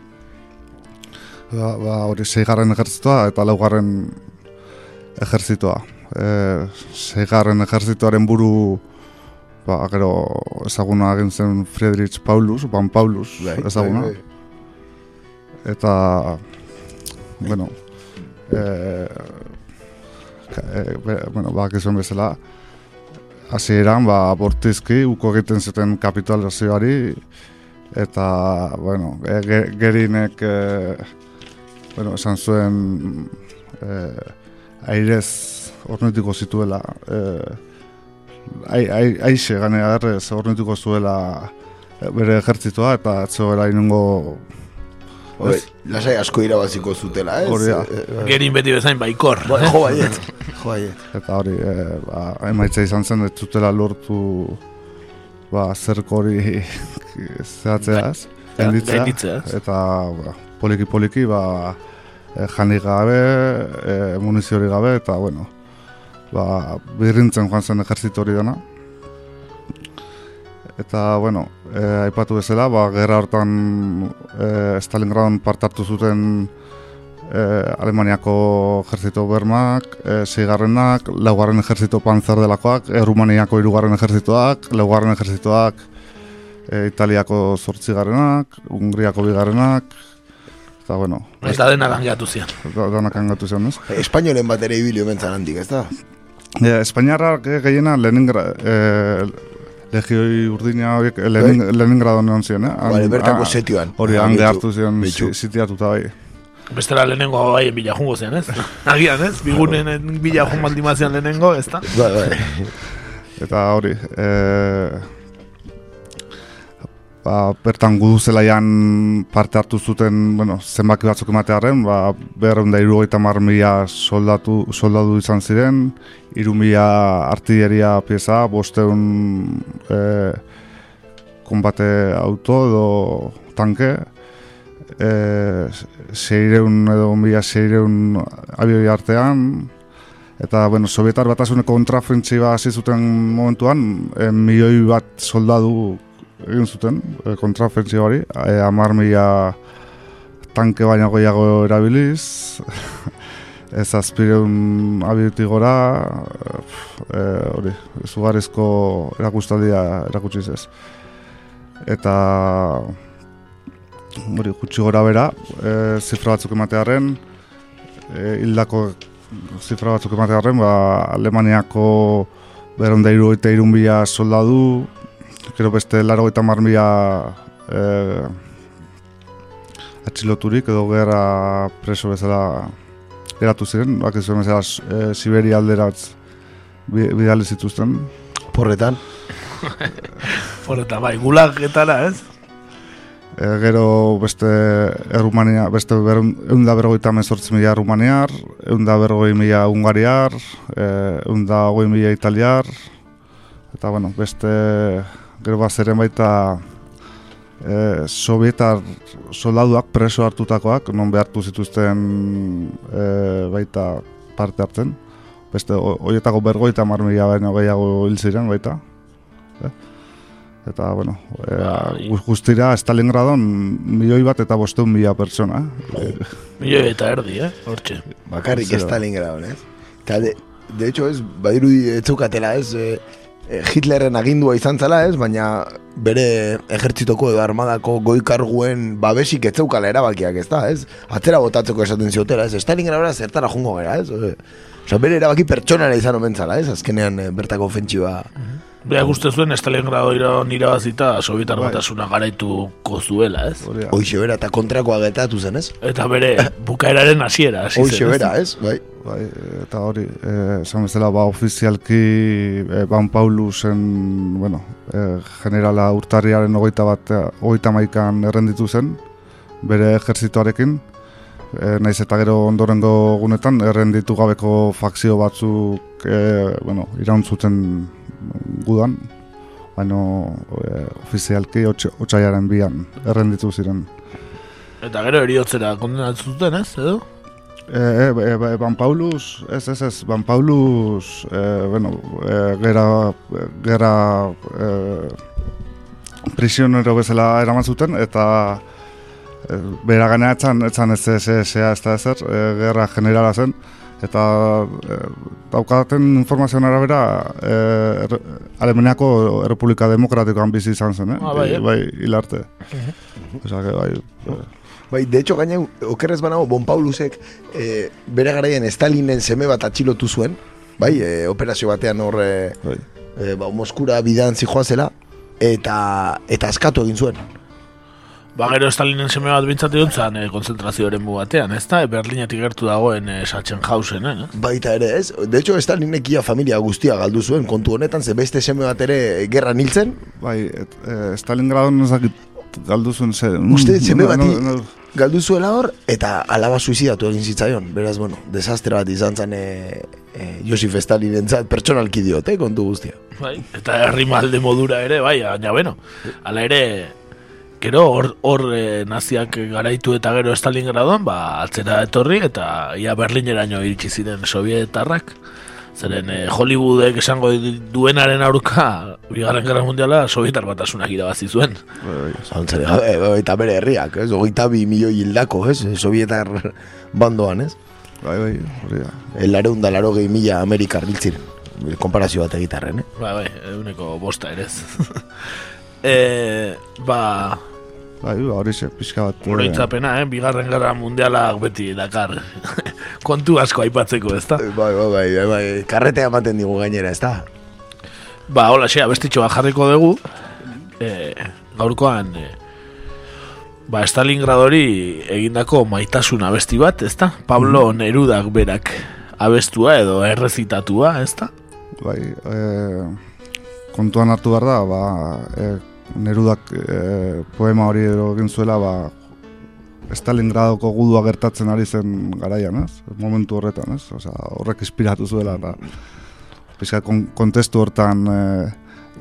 Ba, ba, hori seigarren ejertzitoa eta laugarren ejertzitoa. E, seigarren ejertzitoaren buru ba, gero ezaguna egin zen Friedrich Paulus, Ban Paulus Bai, ezaguna. bai, bai. Eta, bueno, e, e, bueno, ba, gizuen bezala, hasieran ba, bortizki uko egiten zuten kapitalizazioari, eta, bueno, e, ge- gerinek, e, bueno, esan zuen, e, airez ornituko zituela eh, ai, ai, aixe ganea errez ornituko zuela eh, bere ejertzitoa eta atzoela inungo Hoi, lasai asko irabaziko zutela, ez? Hori da. Eh, Gerin beti bezain baikor. Ba, jo baiet, *laughs* jo baiet. Eta hori, e, ba, emaitza izan zen, ez zutela lortu ba, zerko hori *laughs* zehatzea ez, Ja, gainditzea. Eta ba, poliki poliki, ba, e, janik gabe, e, munizio hori gabe, eta bueno, ba, birrintzen joan zen ejertzito hori dena. Eta, bueno, e, aipatu bezala, ba, gerra hortan e, Stalingradon parte hartu zuten e, Alemaniako ejertzito bermak, e, seigarrenak, laugarren ejertzito panzer delakoak, e, Rumaniako hirugarren ejertzitoak, laugarren ejertzitoak, e, Italiako zortzigarrenak, Hungriako bigarrenak, eta bueno. Eta dena langatu zian. Da, danak angatu zian, ez? Espainolen bat ere ibili omentzan handik, ez da? E, Espainiarrak eh, gehiena Leningra, e, legioi urdina horiek eh, Lenin, Leningradon egon ziren, eh? Vale, bertako ah, setioan. Hori, Ah, han betxu, gehartu ziren betxu. si- sitiatuta bai. Bestela lehenengo baien bila jungo zen, ez? *laughs* Agian, ez? Bigunen bila jun baldimazian lehenengo, ez da? Bai, bai. Eta hori, e, ba, bertan gudu zelaian parte hartu zuten, bueno, zenbaki batzuk ematearen, ba, berreun da irugaita mar mila soldatu, soldadu izan ziren, iru mila artilleria pieza, bosteun e, konbate auto edo tanke, e, seireun edo mila seireun abioi artean, Eta, bueno, Sovietar batasuneko kontrafentsiba hasi zuten momentuan, e, milioi bat soldadu egin zuten e, kontrafentsiba hori, e, amar mila tanke baina gehiago erabiliz, *laughs* ez azpireun abiuti gora, e, hori, zugarrizko erakustaldia erakutsiz ez. Eta, hori, gutxi gora bera, e, zifra batzuk ematearen, e, hildako zifra batzuk ematearen, ba, Alemaniako beronda irugaita irun bila soldadu, gero beste laro eta mar mila eh, atxiloturik edo gerra preso bezala geratu ziren, bak ez bezala eh, Siberia alderatz bi- bidali zituzten. Porretan. *laughs* Horreta, bai, gulagetara, ez? E, gero beste Errumania, beste eunda berrogeita mezortzi mila Rumaniar, eunda berrogei mila Ungariar, e, eunda hogei mila Italiar, eta bueno, beste gero bazeren baita e, Sovietar soldaduak preso hartutakoak, non behartu zituzten e, baita parte hartzen. Beste ho- horietako bergoita mar mila baino gehiago hil ziren baita. Eh? Eta, bueno, e, guztira Stalingradon milioi bat eta bosteun mila pertsona. Eh? Milioi eta erdi, eh? Hortxe. Bakarrik. Stalingradon, ez? Eta, de, de hecho, ez, badirudi ez zeukatela, ez? E, e, Hitlerren agindua izan zela, ez? Baina bere ejertzitoko edo armadako goikarguen babesik ez zeukala erabakiak, ez da, ez? Atzera botatzeko esaten ziotela, ez? Stalingradora zertara jungo gara, ez? Osa, bere erabaki pertsonara izan omen zala, ez? Azkenean e, bertako ofentsiba... Beak uste zuen Stalingrado ira- irabazita Sovietar Bai. batasuna garaituko zuela, ez? Hoxe bera, eta kontrakoa getatu zen, ez? Eta bere *laughs* bukaeraren hasiera hasi zen, bera, ez? Bai. Bai, eta hori, eh, esan bezala, ba, ofizialki eh, Ban Paulusen, bueno, eh, generala urtarriaren hogeita bat, hogeita maikan errenditu zen, bere ejertzitoarekin, eh, naiz eta gero ondorengo gunetan, errenditu gabeko fakzio batzuk, eh, bueno, iraun zuten gudan, baina eh, ofizialki otx- otxaiaren bian errenditu ziren. Eta gero eriotzera zuten, ez? Edo? E, e, e, Ban Paulus, ez, ez, ez, Ban Paulus, e, bueno, e, gera, gera e, prisionero bezala eraman zuten, eta e, bera ganea etzan, etzan ez ez ez ez da ezer, e, gerra generala zen, eta e, daukaten informazioan arabera e, er, Alemaniako Errepublika Demokratikoan bizi izan zen, eh? Ah, bai, eh? bai, hilarte. Osea, que bai, Bai, de hecho, gaina, okerrez banago, Bon Paulusek e, bere garaian Stalinen seme bat atxilotu zuen, bai, e, operazio batean hor, e, e, ba, Moskura bidan zijoazela, eta, eta askatu egin zuen. Ba, gero Stalinen seme bat bintzat egon e, konzentrazioaren batean, ez da? Berlinetik gertu dagoen e, Sachsenhausen, eh? Baita ere ez, de hecho Stalinek ia familia guztia galdu zuen kontu honetan, ze beste seme bat ere gerra niltzen. Bai, et, e, Stalingradon ezakit galdu zuen ze... Uste, seme no, bati no, no, galdu zuela hor, eta alaba suizidatu egin zitzaion. Beraz, bueno, desastre bat izan zen e, e, Josif Stalin entzat pertsonalki diot, eh, kontu guztia. Bai, eta herri malde modura ere, bai, baina, bueno, ala ere, gero hor, hor e, naziak garaitu eta gero Stalingradoan, ba, atzera etorri eta ia Berlineraino iritsi ziren sovietarrak. Zeren eh, Hollywoodek esango duenaren aurka Bigarren Gerra Mundiala Sovietar batasunak irabazi zuen Zantzere, e, eta bere herriak, ez? Ogeita bi milioi hildako, ez? Sovietar bandoan, ez? Bai, bai, hori da. Elareun da laro gehi mila Amerikar biltziren. Konparazio bat egitarren, eh? Bai, bai, eguneko bosta ere ez *laughs* e, Ba, Bai, ba, hori ze, pixka bat... Oroitzapena, eh? Bigarren gara mundialak beti dakar. *laughs* Kontu asko aipatzeko, ez da? Bai, bai, bai, bai, bai, karretea ematen digu gainera, ez da? Ba, hola, xe, abestitxo bat jarriko dugu. E, gaurkoan, e, ba, Stalingradori egindako maitasun abesti bat, ez da? Pablo Mm. Nerudak berak abestua edo errezitatua, ez da? Bai, e, kontuan hartu behar da, ba, e, Nerudak e, poema hori edo egin zuela, ba, Stalingradoko gudua gertatzen ari zen garaian, ez? Momentu horretan, ez? Osea, horrek inspiratu zuela, eta pixka kon, kontestu hortan e,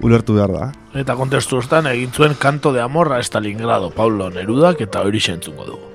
ulertu behar da. Eta kontestu hortan egin zuen kanto de amorra Stalingrado, Pablo Nerudak eta hori sentzungo dugu.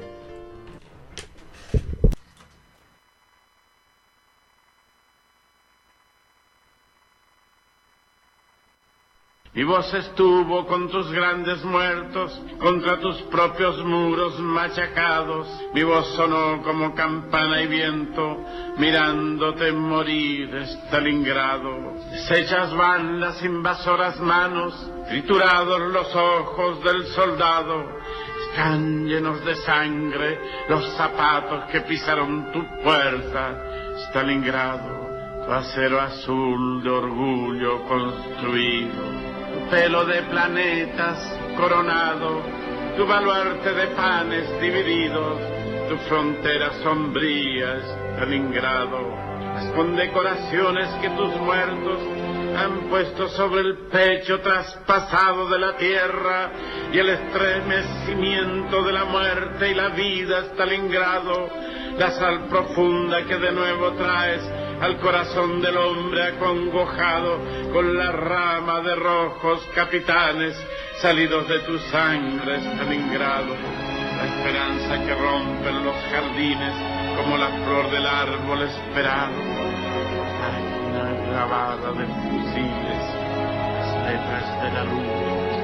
Y vos estuvo con tus grandes muertos contra tus propios muros machacados. Mi voz sonó como campana y viento mirándote morir Stalingrado. Deshechas van las invasoras manos, triturados los ojos del soldado. Están llenos de sangre los zapatos que pisaron tu puerta, Stalingrado. Acero azul de orgullo construido tu pelo de planetas coronado, tu baluarte de panes divididos, tu frontera sombría Stalingrado, las condecoraciones que tus muertos han puesto sobre el pecho traspasado de la tierra y el estremecimiento de la muerte y la vida Stalingrado, la sal profunda que de nuevo traes al corazón del hombre acongojado con la rama de rojos capitanes salidos de tu sangre Stalingrado, la esperanza que rompen los jardines como la flor del árbol esperado, la grabada de fusiles, las letras de la luz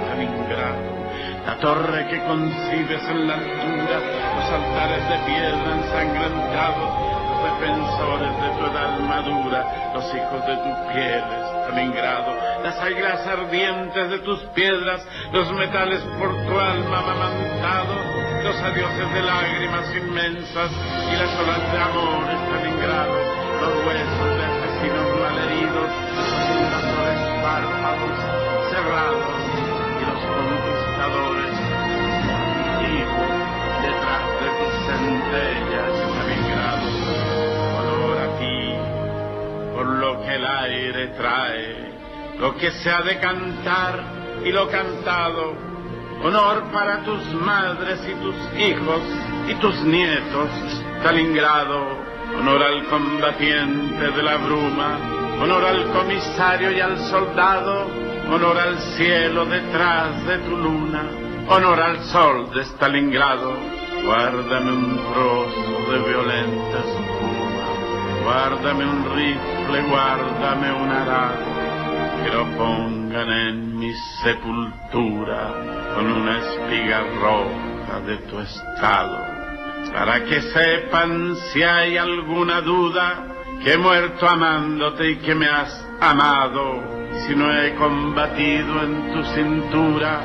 Stalingrado. La torre que concibes en la altura, los altares de piedra ensangrentados, defensores de tu edad madura, los hijos de tu piel, Stalingrado, las águilas ardientes de tus piedras, los metales por tu alma amamantados, los adioses de lágrimas inmensas y las olas de amor, Stalingrado, los huesos de asesinos malheridos, los invasores bárbaros, cerrados y los conquistadores vivos detrás de tus por lo que el aire trae, lo que se ha de cantar y lo cantado, honor para tus madres y tus hijos y tus nietos, Stalingrado, honor al combatiente de la bruma, honor al comisario y al soldado, honor al cielo detrás de tu luna, honor al sol de Stalingrado, guárdame un trozo de violenta espuma, guárdame un rifle, guárdame un arado, que lo pongan en mi sepultura con una espiga roja de tu estado, para que sepan si hay alguna duda que he muerto amándote y que me has amado, si no he combatido en tu cintura,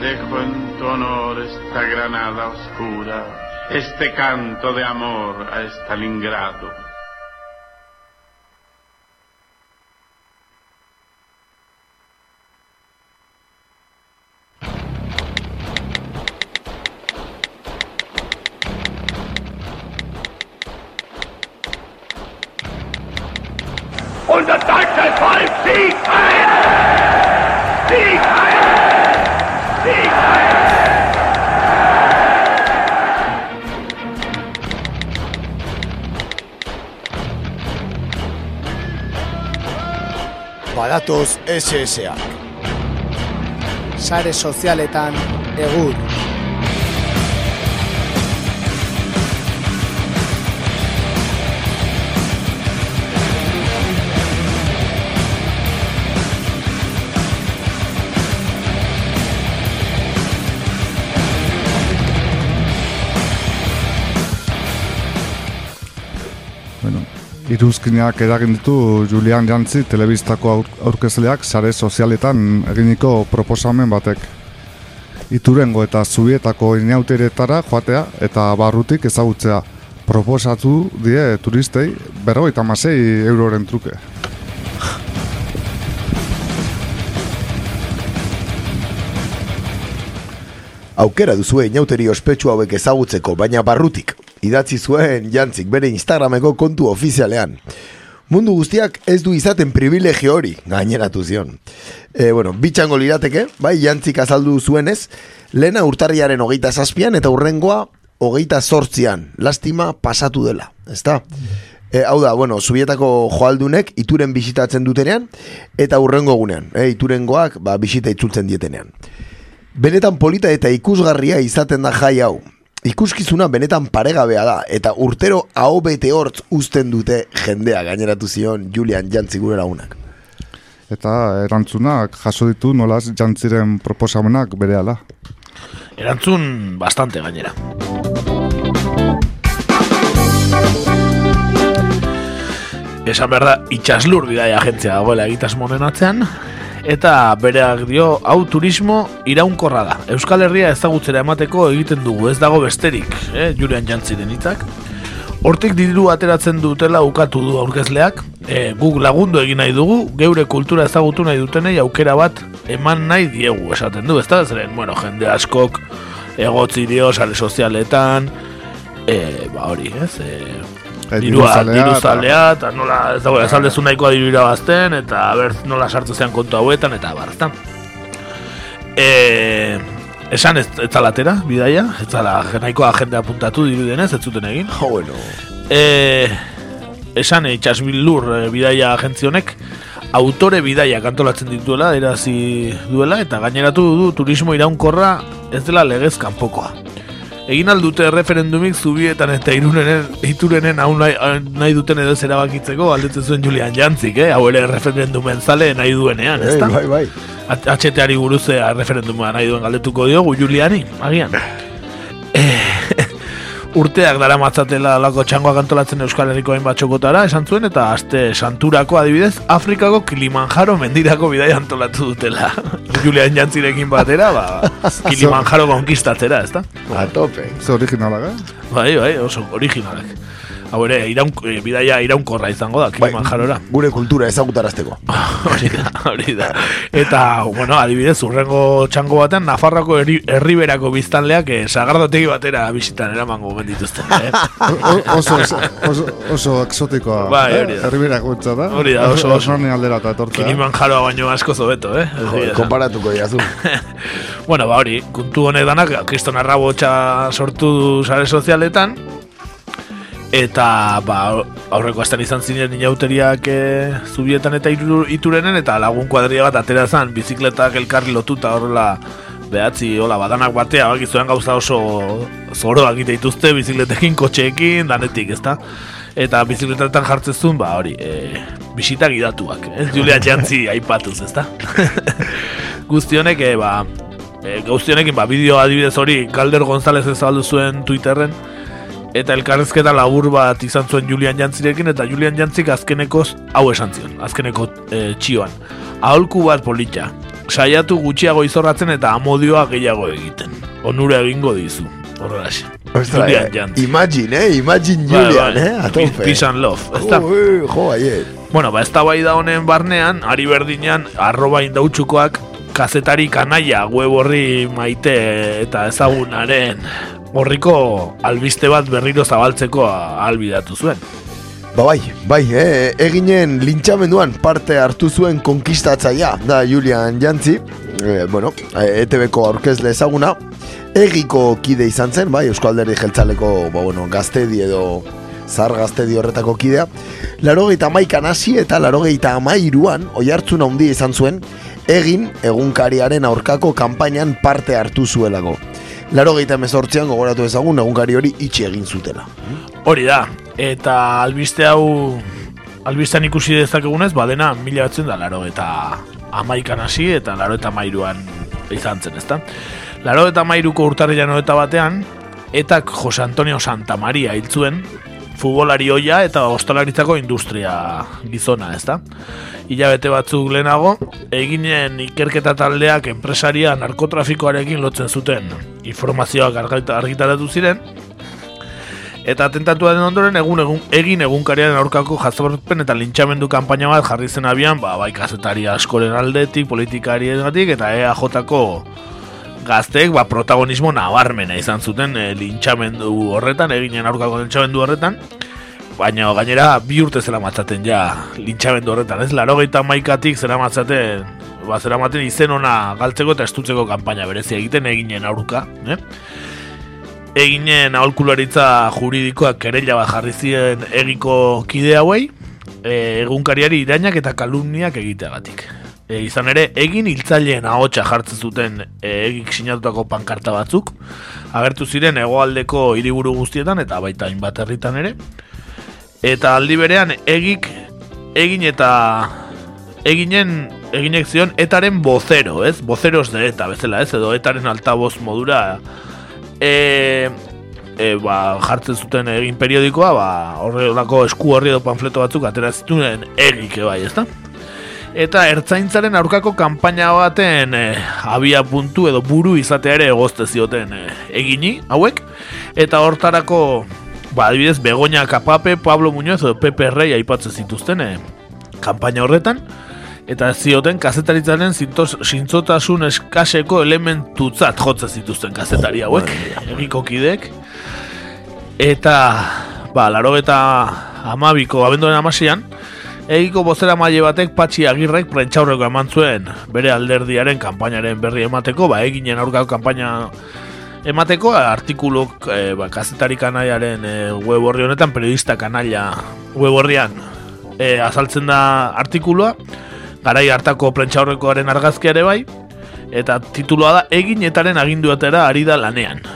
dejo en tu honor esta granada oscura, este canto de amor a Stalingrado. und das deutsche Volk siegt ein! Siegt ein! Sare sozialetan egur. Iruzkinak eragin ditu Julian Jantzi telebistako aur aurkezleak sare sozialetan eginiko proposamen batek. Iturengo eta zubietako inauteretara joatea eta barrutik ezagutzea proposatu die turistei berrogeita masei euroren truke. Aukera duzue inauteri ospetsu hauek ezagutzeko, baina barrutik. Idatzi zuen jantzik bere Instagrameko kontu ofizialean. Mundu guztiak ez du izaten privilegio hori, gaineratu zion. E, bueno, bitxango lirateke, bai, jantzik azaldu zuenez, lehena urtarriaren hogeita zazpian eta urrengoa hogeita sortzian, lastima pasatu dela, ezta? E, hau da, bueno, zubietako joaldunek ituren bisitatzen dutenean, eta urrengo egunean, e, iturengoak ba, bisita itzultzen dietenean. Benetan polita eta ikusgarria izaten da jai hau. Ikuskizuna benetan paregabea da, eta urtero hau bete hortz uzten dute jendea gaineratu zion Julian Jantzi gure lagunak. Eta erantzunak jaso ditu nolaz jantziren proposamenak berehala. Erantzun bastante gainera. Esan behar da, itxaslur bidai agentzia dagoela egitasmonen atzean, eta bereak dio, hau turismo iraunkorra da. Euskal Herria ezagutzera emateko egiten dugu, ez dago besterik, eh? Julian Jantziren hitzak. Hortik diru ateratzen dutela ukatu du aurkezleak, e, guk lagundu egin nahi dugu, geure kultura ezagutu nahi dutenei aukera bat eman nahi diegu esaten du, ez da zeren, bueno, jende askok egotzi dio sare sozialetan, e, ba hori, ez, e, diruzalea diruzalea, eta nola, ez dago, esaldezu nahikoa diru irabazten, eta ber, nola sartu zean kontu hauetan, eta bar, ezta. E, esan ez, ez zalatera, bidaia, ez zala nahikoa jende apuntatu diru denez, ez zuten egin. Oh, bueno. E, esan e, itxasbillur e, bidaia agentzionek, autore bidaia kantolatzen dituela, erazi duela, eta gaineratu du turismo iraunkorra ez dela legez kanpokoa. Egin aldute referendumik zubietan eta irunenen, iturenen hau nahi, nahi duten edo ez erabakitzeko aldetzen zuen Julian Jantzik, eh? hau ere referendumen zale nahi duenean, ez Ei, bai, bai. HTari buruzea referenduma nahi duen galdetuko diogu Juliani, agian. Eh, *laughs* urteak dara matzatela lako txangoak antolatzen Euskal Herriko hainbat txokotara, esan zuen, eta aste santurako adibidez, Afrikako Kilimanjaro mendirako bidai antolatu dutela. *laughs* Julian Jantzirekin batera, ba, *laughs* Kilimanjaro konkistatzera, ezta? A tope. Ze originalak, eh? Bai, bai, oso originalak. Hau ere, iraun, eh, bidaia iraunkorra izango da, Kilimanjarora. Gure kultura ezagutarazteko. *laughs* hori da, hori da. Eta, bueno, adibidez, urrengo txango batean, Nafarroko herri, herriberako biztanleak eh, sagardotegi batera bisitan eraman gomen dituzten. Eh? *laughs* Oso, oso, oso exotikoa. Bai, hori da. Herriberak gutza da. Hori da, oso, oso. Aldera eta etortzea. Kilimanjaroa baino asko zobeto, eh? Joder, konparatuko diazu. *laughs* Bueno, ba hori, kontu honek danak, kriston arrabotxa sortu du sare sozialetan, eta ba, aurreko astean izan ziren inauteriak e, zubietan eta iru- iturenen, eta lagun kuadria bat atera zan, bizikletak elkarri lotuta horrela behatzi, hola, badanak batea, baki zuen gauza oso zoroak egite dituzte, bizikletekin, kotxeekin, danetik, ezta? Eta bizikletetan jartzen ba, hori, e, bisita gidatuak, ez? *laughs* Julia Jantzi aipatuz, ezta? *laughs* Guzti honek, e, ba, e, guzti honekin, ba, bideo adibidez hori, Galder González ez zabaldu zuen Twitterren, eta elkarrezketa labur bat izan zuen Julian Jantzirekin, eta Julian Jantzik azkenekoz hau esan zion, azkeneko e, txioan. Aholku bat politxa, saiatu gutxiago izorratzen eta amodioa gehiago egiten. Onura egingo dizu, horrelaxe. Ostra, Julian eh, Jantzi. imagine, eh? Imagine Bai, Julian, bai. eh? A tope. Peace and love, ezta? Ui, jo, aiet. Bueno, ba, ez da bai da honen barnean, ari berdinean, arroba indautxukoak, kazetari kanaia, web horri maite eta ezagunaren horriko albiste bat berriro zabaltzeko ahalbidatu zuen. Ba bai, bai, e, eginen lintxamenduan parte hartu zuen konkistatzaia da Julian Jantzi, e, bueno, ETV-ko aurkezle ezaguna, egiko kide izan zen, bai, Eusko Jeltzaleko, ba, bueno, gaztedi edo zar gaztedi horretako kidea, larogeita maikan hasi eta larogeita amairuan, oi hartzun handia izan zuen, egin egunkariaren aurkako kanpainan parte hartu zuelako. Larogeita emezortzean gogoratu ezagun egunkari hori itxi egin zutela. Hori da, eta albiste hau albistean ikusi dezakegunez, badena mila batzen da laro eta amaikan hasi eta laro eta mairuan izan zen, ezta? Laro eta mairuko urtarrian eta batean, eta Jose Antonio Santa Maria hiltzuen, futbolari hoia eta ostalaritzako industria gizona, ezta? Ilabete batzuk lehenago, eginen ikerketa taldeak enpresaria narkotrafikoarekin lotzen zuten informazioak argita- argitaratu ziren, Eta atentatuaren ondoren egun, egun egin egunkariaren aurkako jazorpen eta lintxamendu kanpaina bat jarri zen abian, ba, bai kazetari askoren aldetik, politikarien eta EAJ-ko gazteek ba, protagonismo nabarmena izan zuten e, lintxamendu horretan, eginen aurkako lintxamendu horretan, baina gainera bi urte zera matzaten ja lintxamendu horretan, ez? Laro maikatik zera matzaten, ba, zera maten izen ona galtzeko eta estutzeko kanpaina berezia egiten eginen aurka, eh? eginen aholkularitza juridikoak kerella bat jarri ziren egiko kide hauei, e, egunkariari irainak eta kalumniak egiteagatik. E, izan ere, egin hiltzaileen ahotsa jartzen zuten e, egik sinatutako pankarta batzuk, agertu ziren hegoaldeko hiriburu guztietan eta baita hainbat herritan ere. Eta aldi berean egik egin eta eginen eginek zion etaren bozero, ez? Bozeros de eta bezala, ez? Edo etaren altaboz modura e, e, ba, jartzen zuten egin periodikoa, ba, horrelako esku horri edo panfleto batzuk atera zituen egik bai, ezta? Eta ertzaintzaren aurkako kanpaina baten e, abia puntu edo buru izatea ere egozte zioten e, egini, hauek. Eta hortarako, ba, adibidez, Begoña Kapape, Pablo Muñoz edo Pepe Rey aipatzen zituzten e, kanpaina horretan. Eta zioten kazetaritzaren zintzotasun eskaseko elementutzat jotzen zituzten kazetari hauek, egiko kidek. Eta, ba, laro eta amabiko abenduaren amasian, egiko bozera maile batek patxi agirrek prentxaurreko eman zuen bere alderdiaren kanpainaren berri emateko, ba, eginen aurkako kanpaina emateko, artikuluk e, ba, kazetari kanaiaren e, web horri honetan, periodista kanaia web horrian e, azaltzen da artikulua, garai hartako prentxaurrekoaren argazkia ere bai, eta tituloa da egin etaren aginduatera ari da lanean.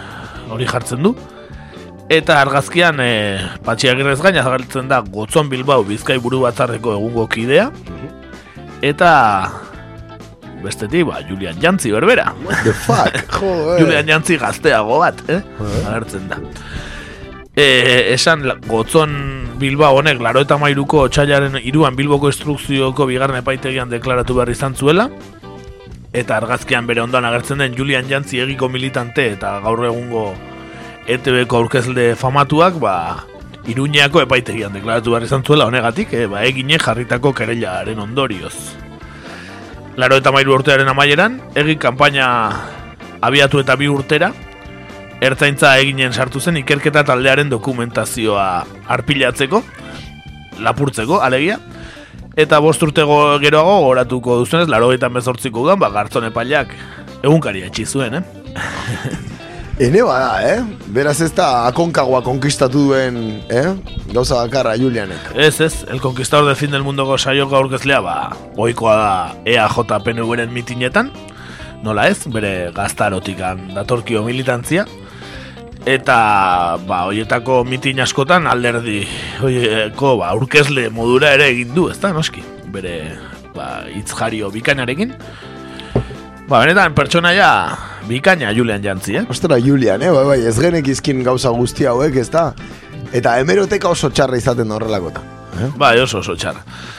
Hori jartzen du. Eta argazkian e, patxiagirrez gaina agertzen da Gotzon Bilbao Bizkai buru batzarreko egungo kidea. Eta bestetik, ba, Julian Jantzi berbera. The fuck. *laughs* Julian Jantzi gazteago bat, eh? Agertzen da. E, esan gotzon Bilbao honek laro eta mairuko otxailaren iruan Bilboko instrukzioko bigarren epaitegian deklaratu behar izan zuela eta argazkian bere ondoan agertzen den Julian Jantzi egiko militante eta gaur egungo ETB-ko aurkezle famatuak ba, Iruñeako epaitegian deklaratu behar izan zuela honegatik, e, ba, egine jarritako kerellaren ondorioz. Laro eta mairu urtearen amaieran, egin kanpaina abiatu eta bi urtera, ertzaintza eginen sartu zen ikerketa taldearen dokumentazioa arpilatzeko, lapurtzeko, alegia, eta bost urtego geroago goratuko duzunez, laro eta mezortziko udan, ba, gartzon epaileak egunkaria etxi zuen, eh? *laughs* Ene bada, eh? Beraz ez da akonkagoa konkistatu duen, eh? Gauza bakarra Julianek. Ez, ez, el conquistador del fin del mundoko saioko aurkezlea, ba, oikoa da EAJ PNV-ren mitinetan, nola ez, bere gaztarotikan datorkio militantzia, eta, ba, hoietako mitin askotan alderdi, hoieko, ba, aurkezle modura ere egin du, ez da, noski, bere, ba, itzjario bikainarekin, Ba, benetan, pertsonaia bikaina Julian Jantzi, eh? Ostera, Julian, eh? Bai, bai, ez genek gauza guzti hauek, ez da? Eta hemeroteka oso txarra izaten da horrelakota. Eh? Bai, oso oso txar.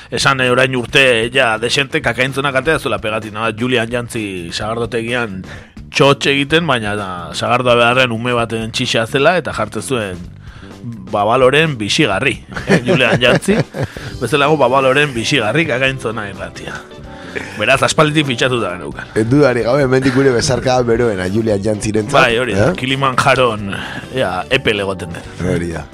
Esan eh, orain urte ja desente kakaintzunak atea zuela pegatina bat Julian Jantzi sagardotegian txotxe egiten, baina da, sagardoa beharren ume baten txixa zela eta jartzen zuen babaloren bisigarri. Eh, Julian Jantzi, *laughs* bezalago babaloren bisigarri kakaintzona irratia. Beraz, aspalditik fitxatu da geneukan. Dudari gabe, mendik gure besarka beroena Julian Jantziren Bai, hori da, Kilimanjaron, ea, epel egoten den. Hori da.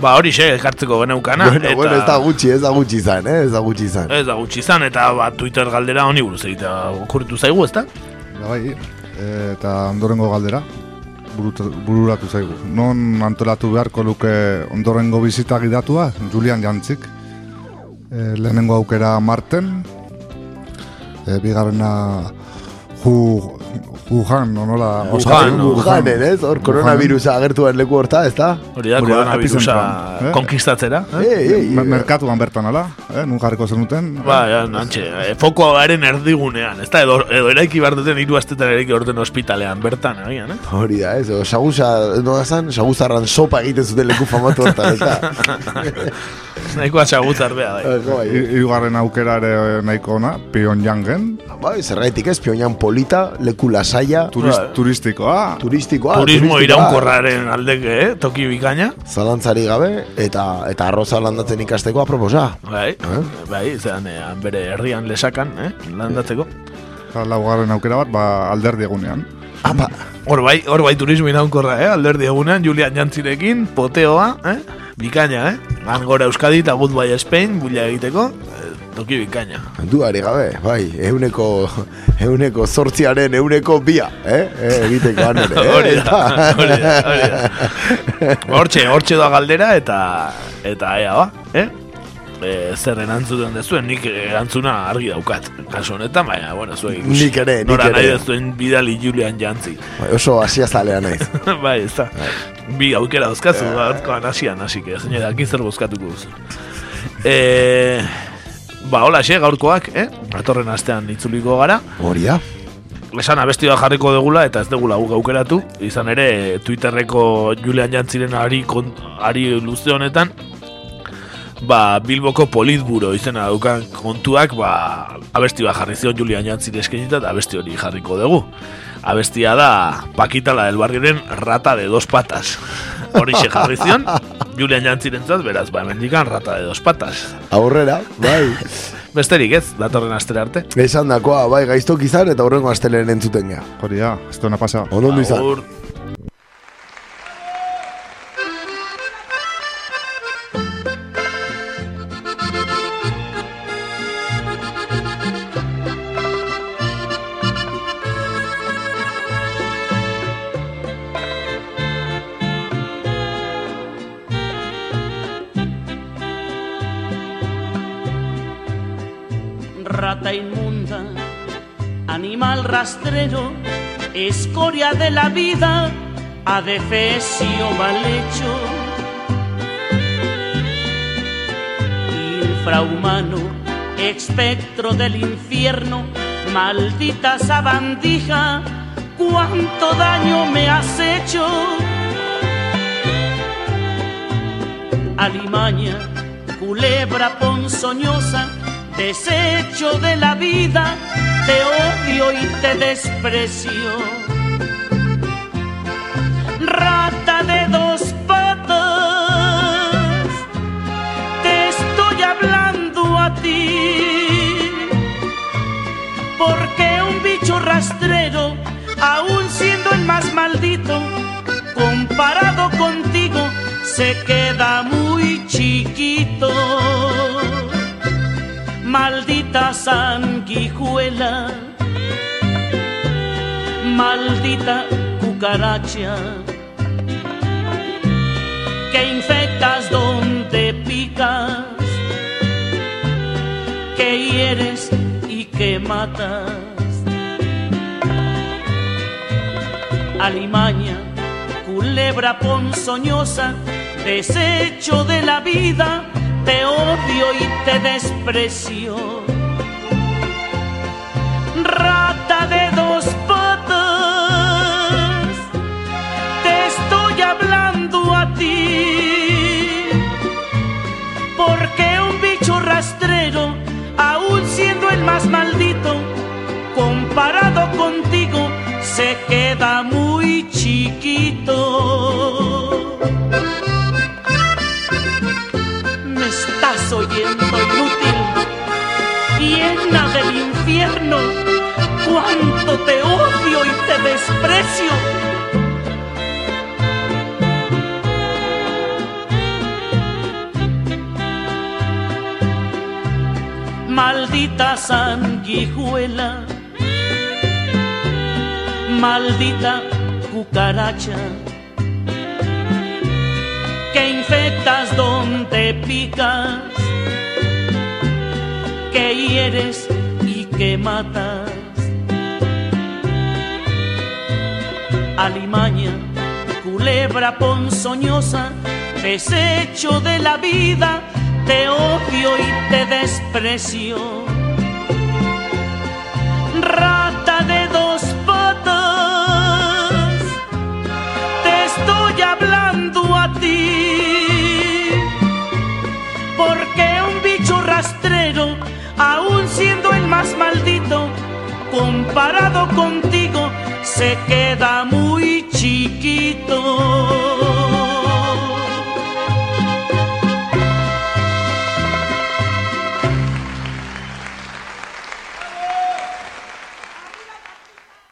Ba, hori xe, ekartzeko geneukana. Bueno, eta... bueno, ez da gutxi, ez da gutxi izan, eh? Ez da gutxi izan. Ez da gutxi izan, eta ba, Twitter galdera honi buruz egitea okurritu zaigu, ezta? Bai, e, eta ondorengo galdera, bururatu zaigu. Non antolatu beharko luke ondorengo bizita gidatua, Julian Jantzik. E, lehenengo aukera Marten, e, bigarrena Wuhan, no nola? Wuhan, no. Wuhanen, ez? Hor, koronavirusa agertuan leku horta, ez da? Hori da, koronavirusa eh? konkistatzera. Eh? Ei, ei, Me- merkatuan bertan, ala? Eh? Nun jarriko zenuten? Ba, ja, nantxe, e, fokoa garen erdigunean, ez da, edo, edo eraiki behar duten hiru astetan eraiki orten ospitalean, bertan, agian, eh? Hori da, ez? Sagusa, no da zan? Saguzarran sopa egiten zuten leku famatu hortan, ez da? *laughs* Nahikoa txaguzar beha, bai. bai. I- Hirugarren aukera ere nahiko ona, Pyongyangen, Bai, zergaitik ez, Pyongyang polita, leku lasaia, turist, Bai. turistikoa. turistikoa. Turismo iraunkorraren aldeke, eh? Toki bikaina. Zalantzari gabe, eta eta arroza landatzen ikasteko aproposa. Bai, Eh? bai, zean, eh, bere herrian lesakan, eh? Landatzeko. Eta laugarren aukera bat, ba, alderdi egunean. Apa, Hor bai, hor bai turismo iraunkorra, eh? Alderdi egunean, Julian Jantzirekin, poteoa, eh? Bikaina, eh? Han gora Euskadi eta Goodbye Spain, bulla egiteko, toki bikaina. duari gabe, bai, euneko, euneko zortziaren euneko bia, eh? eh egiteko han ere, eh? Hori da, hori da, hori da. Hortxe, hortxe da galdera eta eta ea ba, eh? E, zer erantzuten dezuen, nik erantzuna argi daukat. Kasu honetan, baina, bueno, zuek ikusi. Nik ere, nik Nora nahi ere. dezuen bidali Julian Jantzi. Bai, oso hasia zalea naiz. *laughs* bai, ez da. Bi aukera dauzkazu, gaurkoan hasian, hasi que, zein zer bozkatuko duzu. E, ba, hola, xe, gaurkoak, eh? Atorren astean itzuliko gara. Hori da. Esan abestioa jarriko degula eta ez degula guk aukeratu. Izan ere, Twitterreko Julian Jantziren ari, kon, ari luze honetan, ba, Bilboko politburo izena daukan kontuak, ba, abesti bat jarri zion Julian Jantzire eskenita eta abesti hori jarriko dugu. Abestia da Pakitala del Barrioren rata de dos patas. Hori xe jarri zion, Julian Jantziren beraz, ba, mendikan rata de dos patas. Aurrera, bai. *laughs* Besterik ez, datorren astera arte. Esan dakoa, bai, gaiztok izan eta horrengo astelen entzuten gea. Hori da, ez duena pasa. Ondo ondo izan. De la vida, adefesio mal hecho. Infrahumano, espectro del infierno, maldita sabandija, cuánto daño me has hecho. Alimaña, culebra ponzoñosa, desecho de la vida, te odio y te desprecio. De dos patas, te estoy hablando a ti, porque un bicho rastrero, aun siendo el más maldito, comparado contigo, se queda muy chiquito. Maldita sanguijuela, maldita cucaracha, que infectas donde picas, que hieres y que matas. Alimaña, culebra ponzoñosa, desecho de la vida, te odio y te desprecio. Me estás oyendo inútil, llena del infierno. Cuánto te odio y te desprecio. Maldita sanguijuela, maldita cucaracha, que infectas donde picas, que hieres y que matas. Alimaña, culebra ponzoñosa, desecho de la vida, te odio y te desprecio. Maldito, comparado contigo, se queda muy chiquito.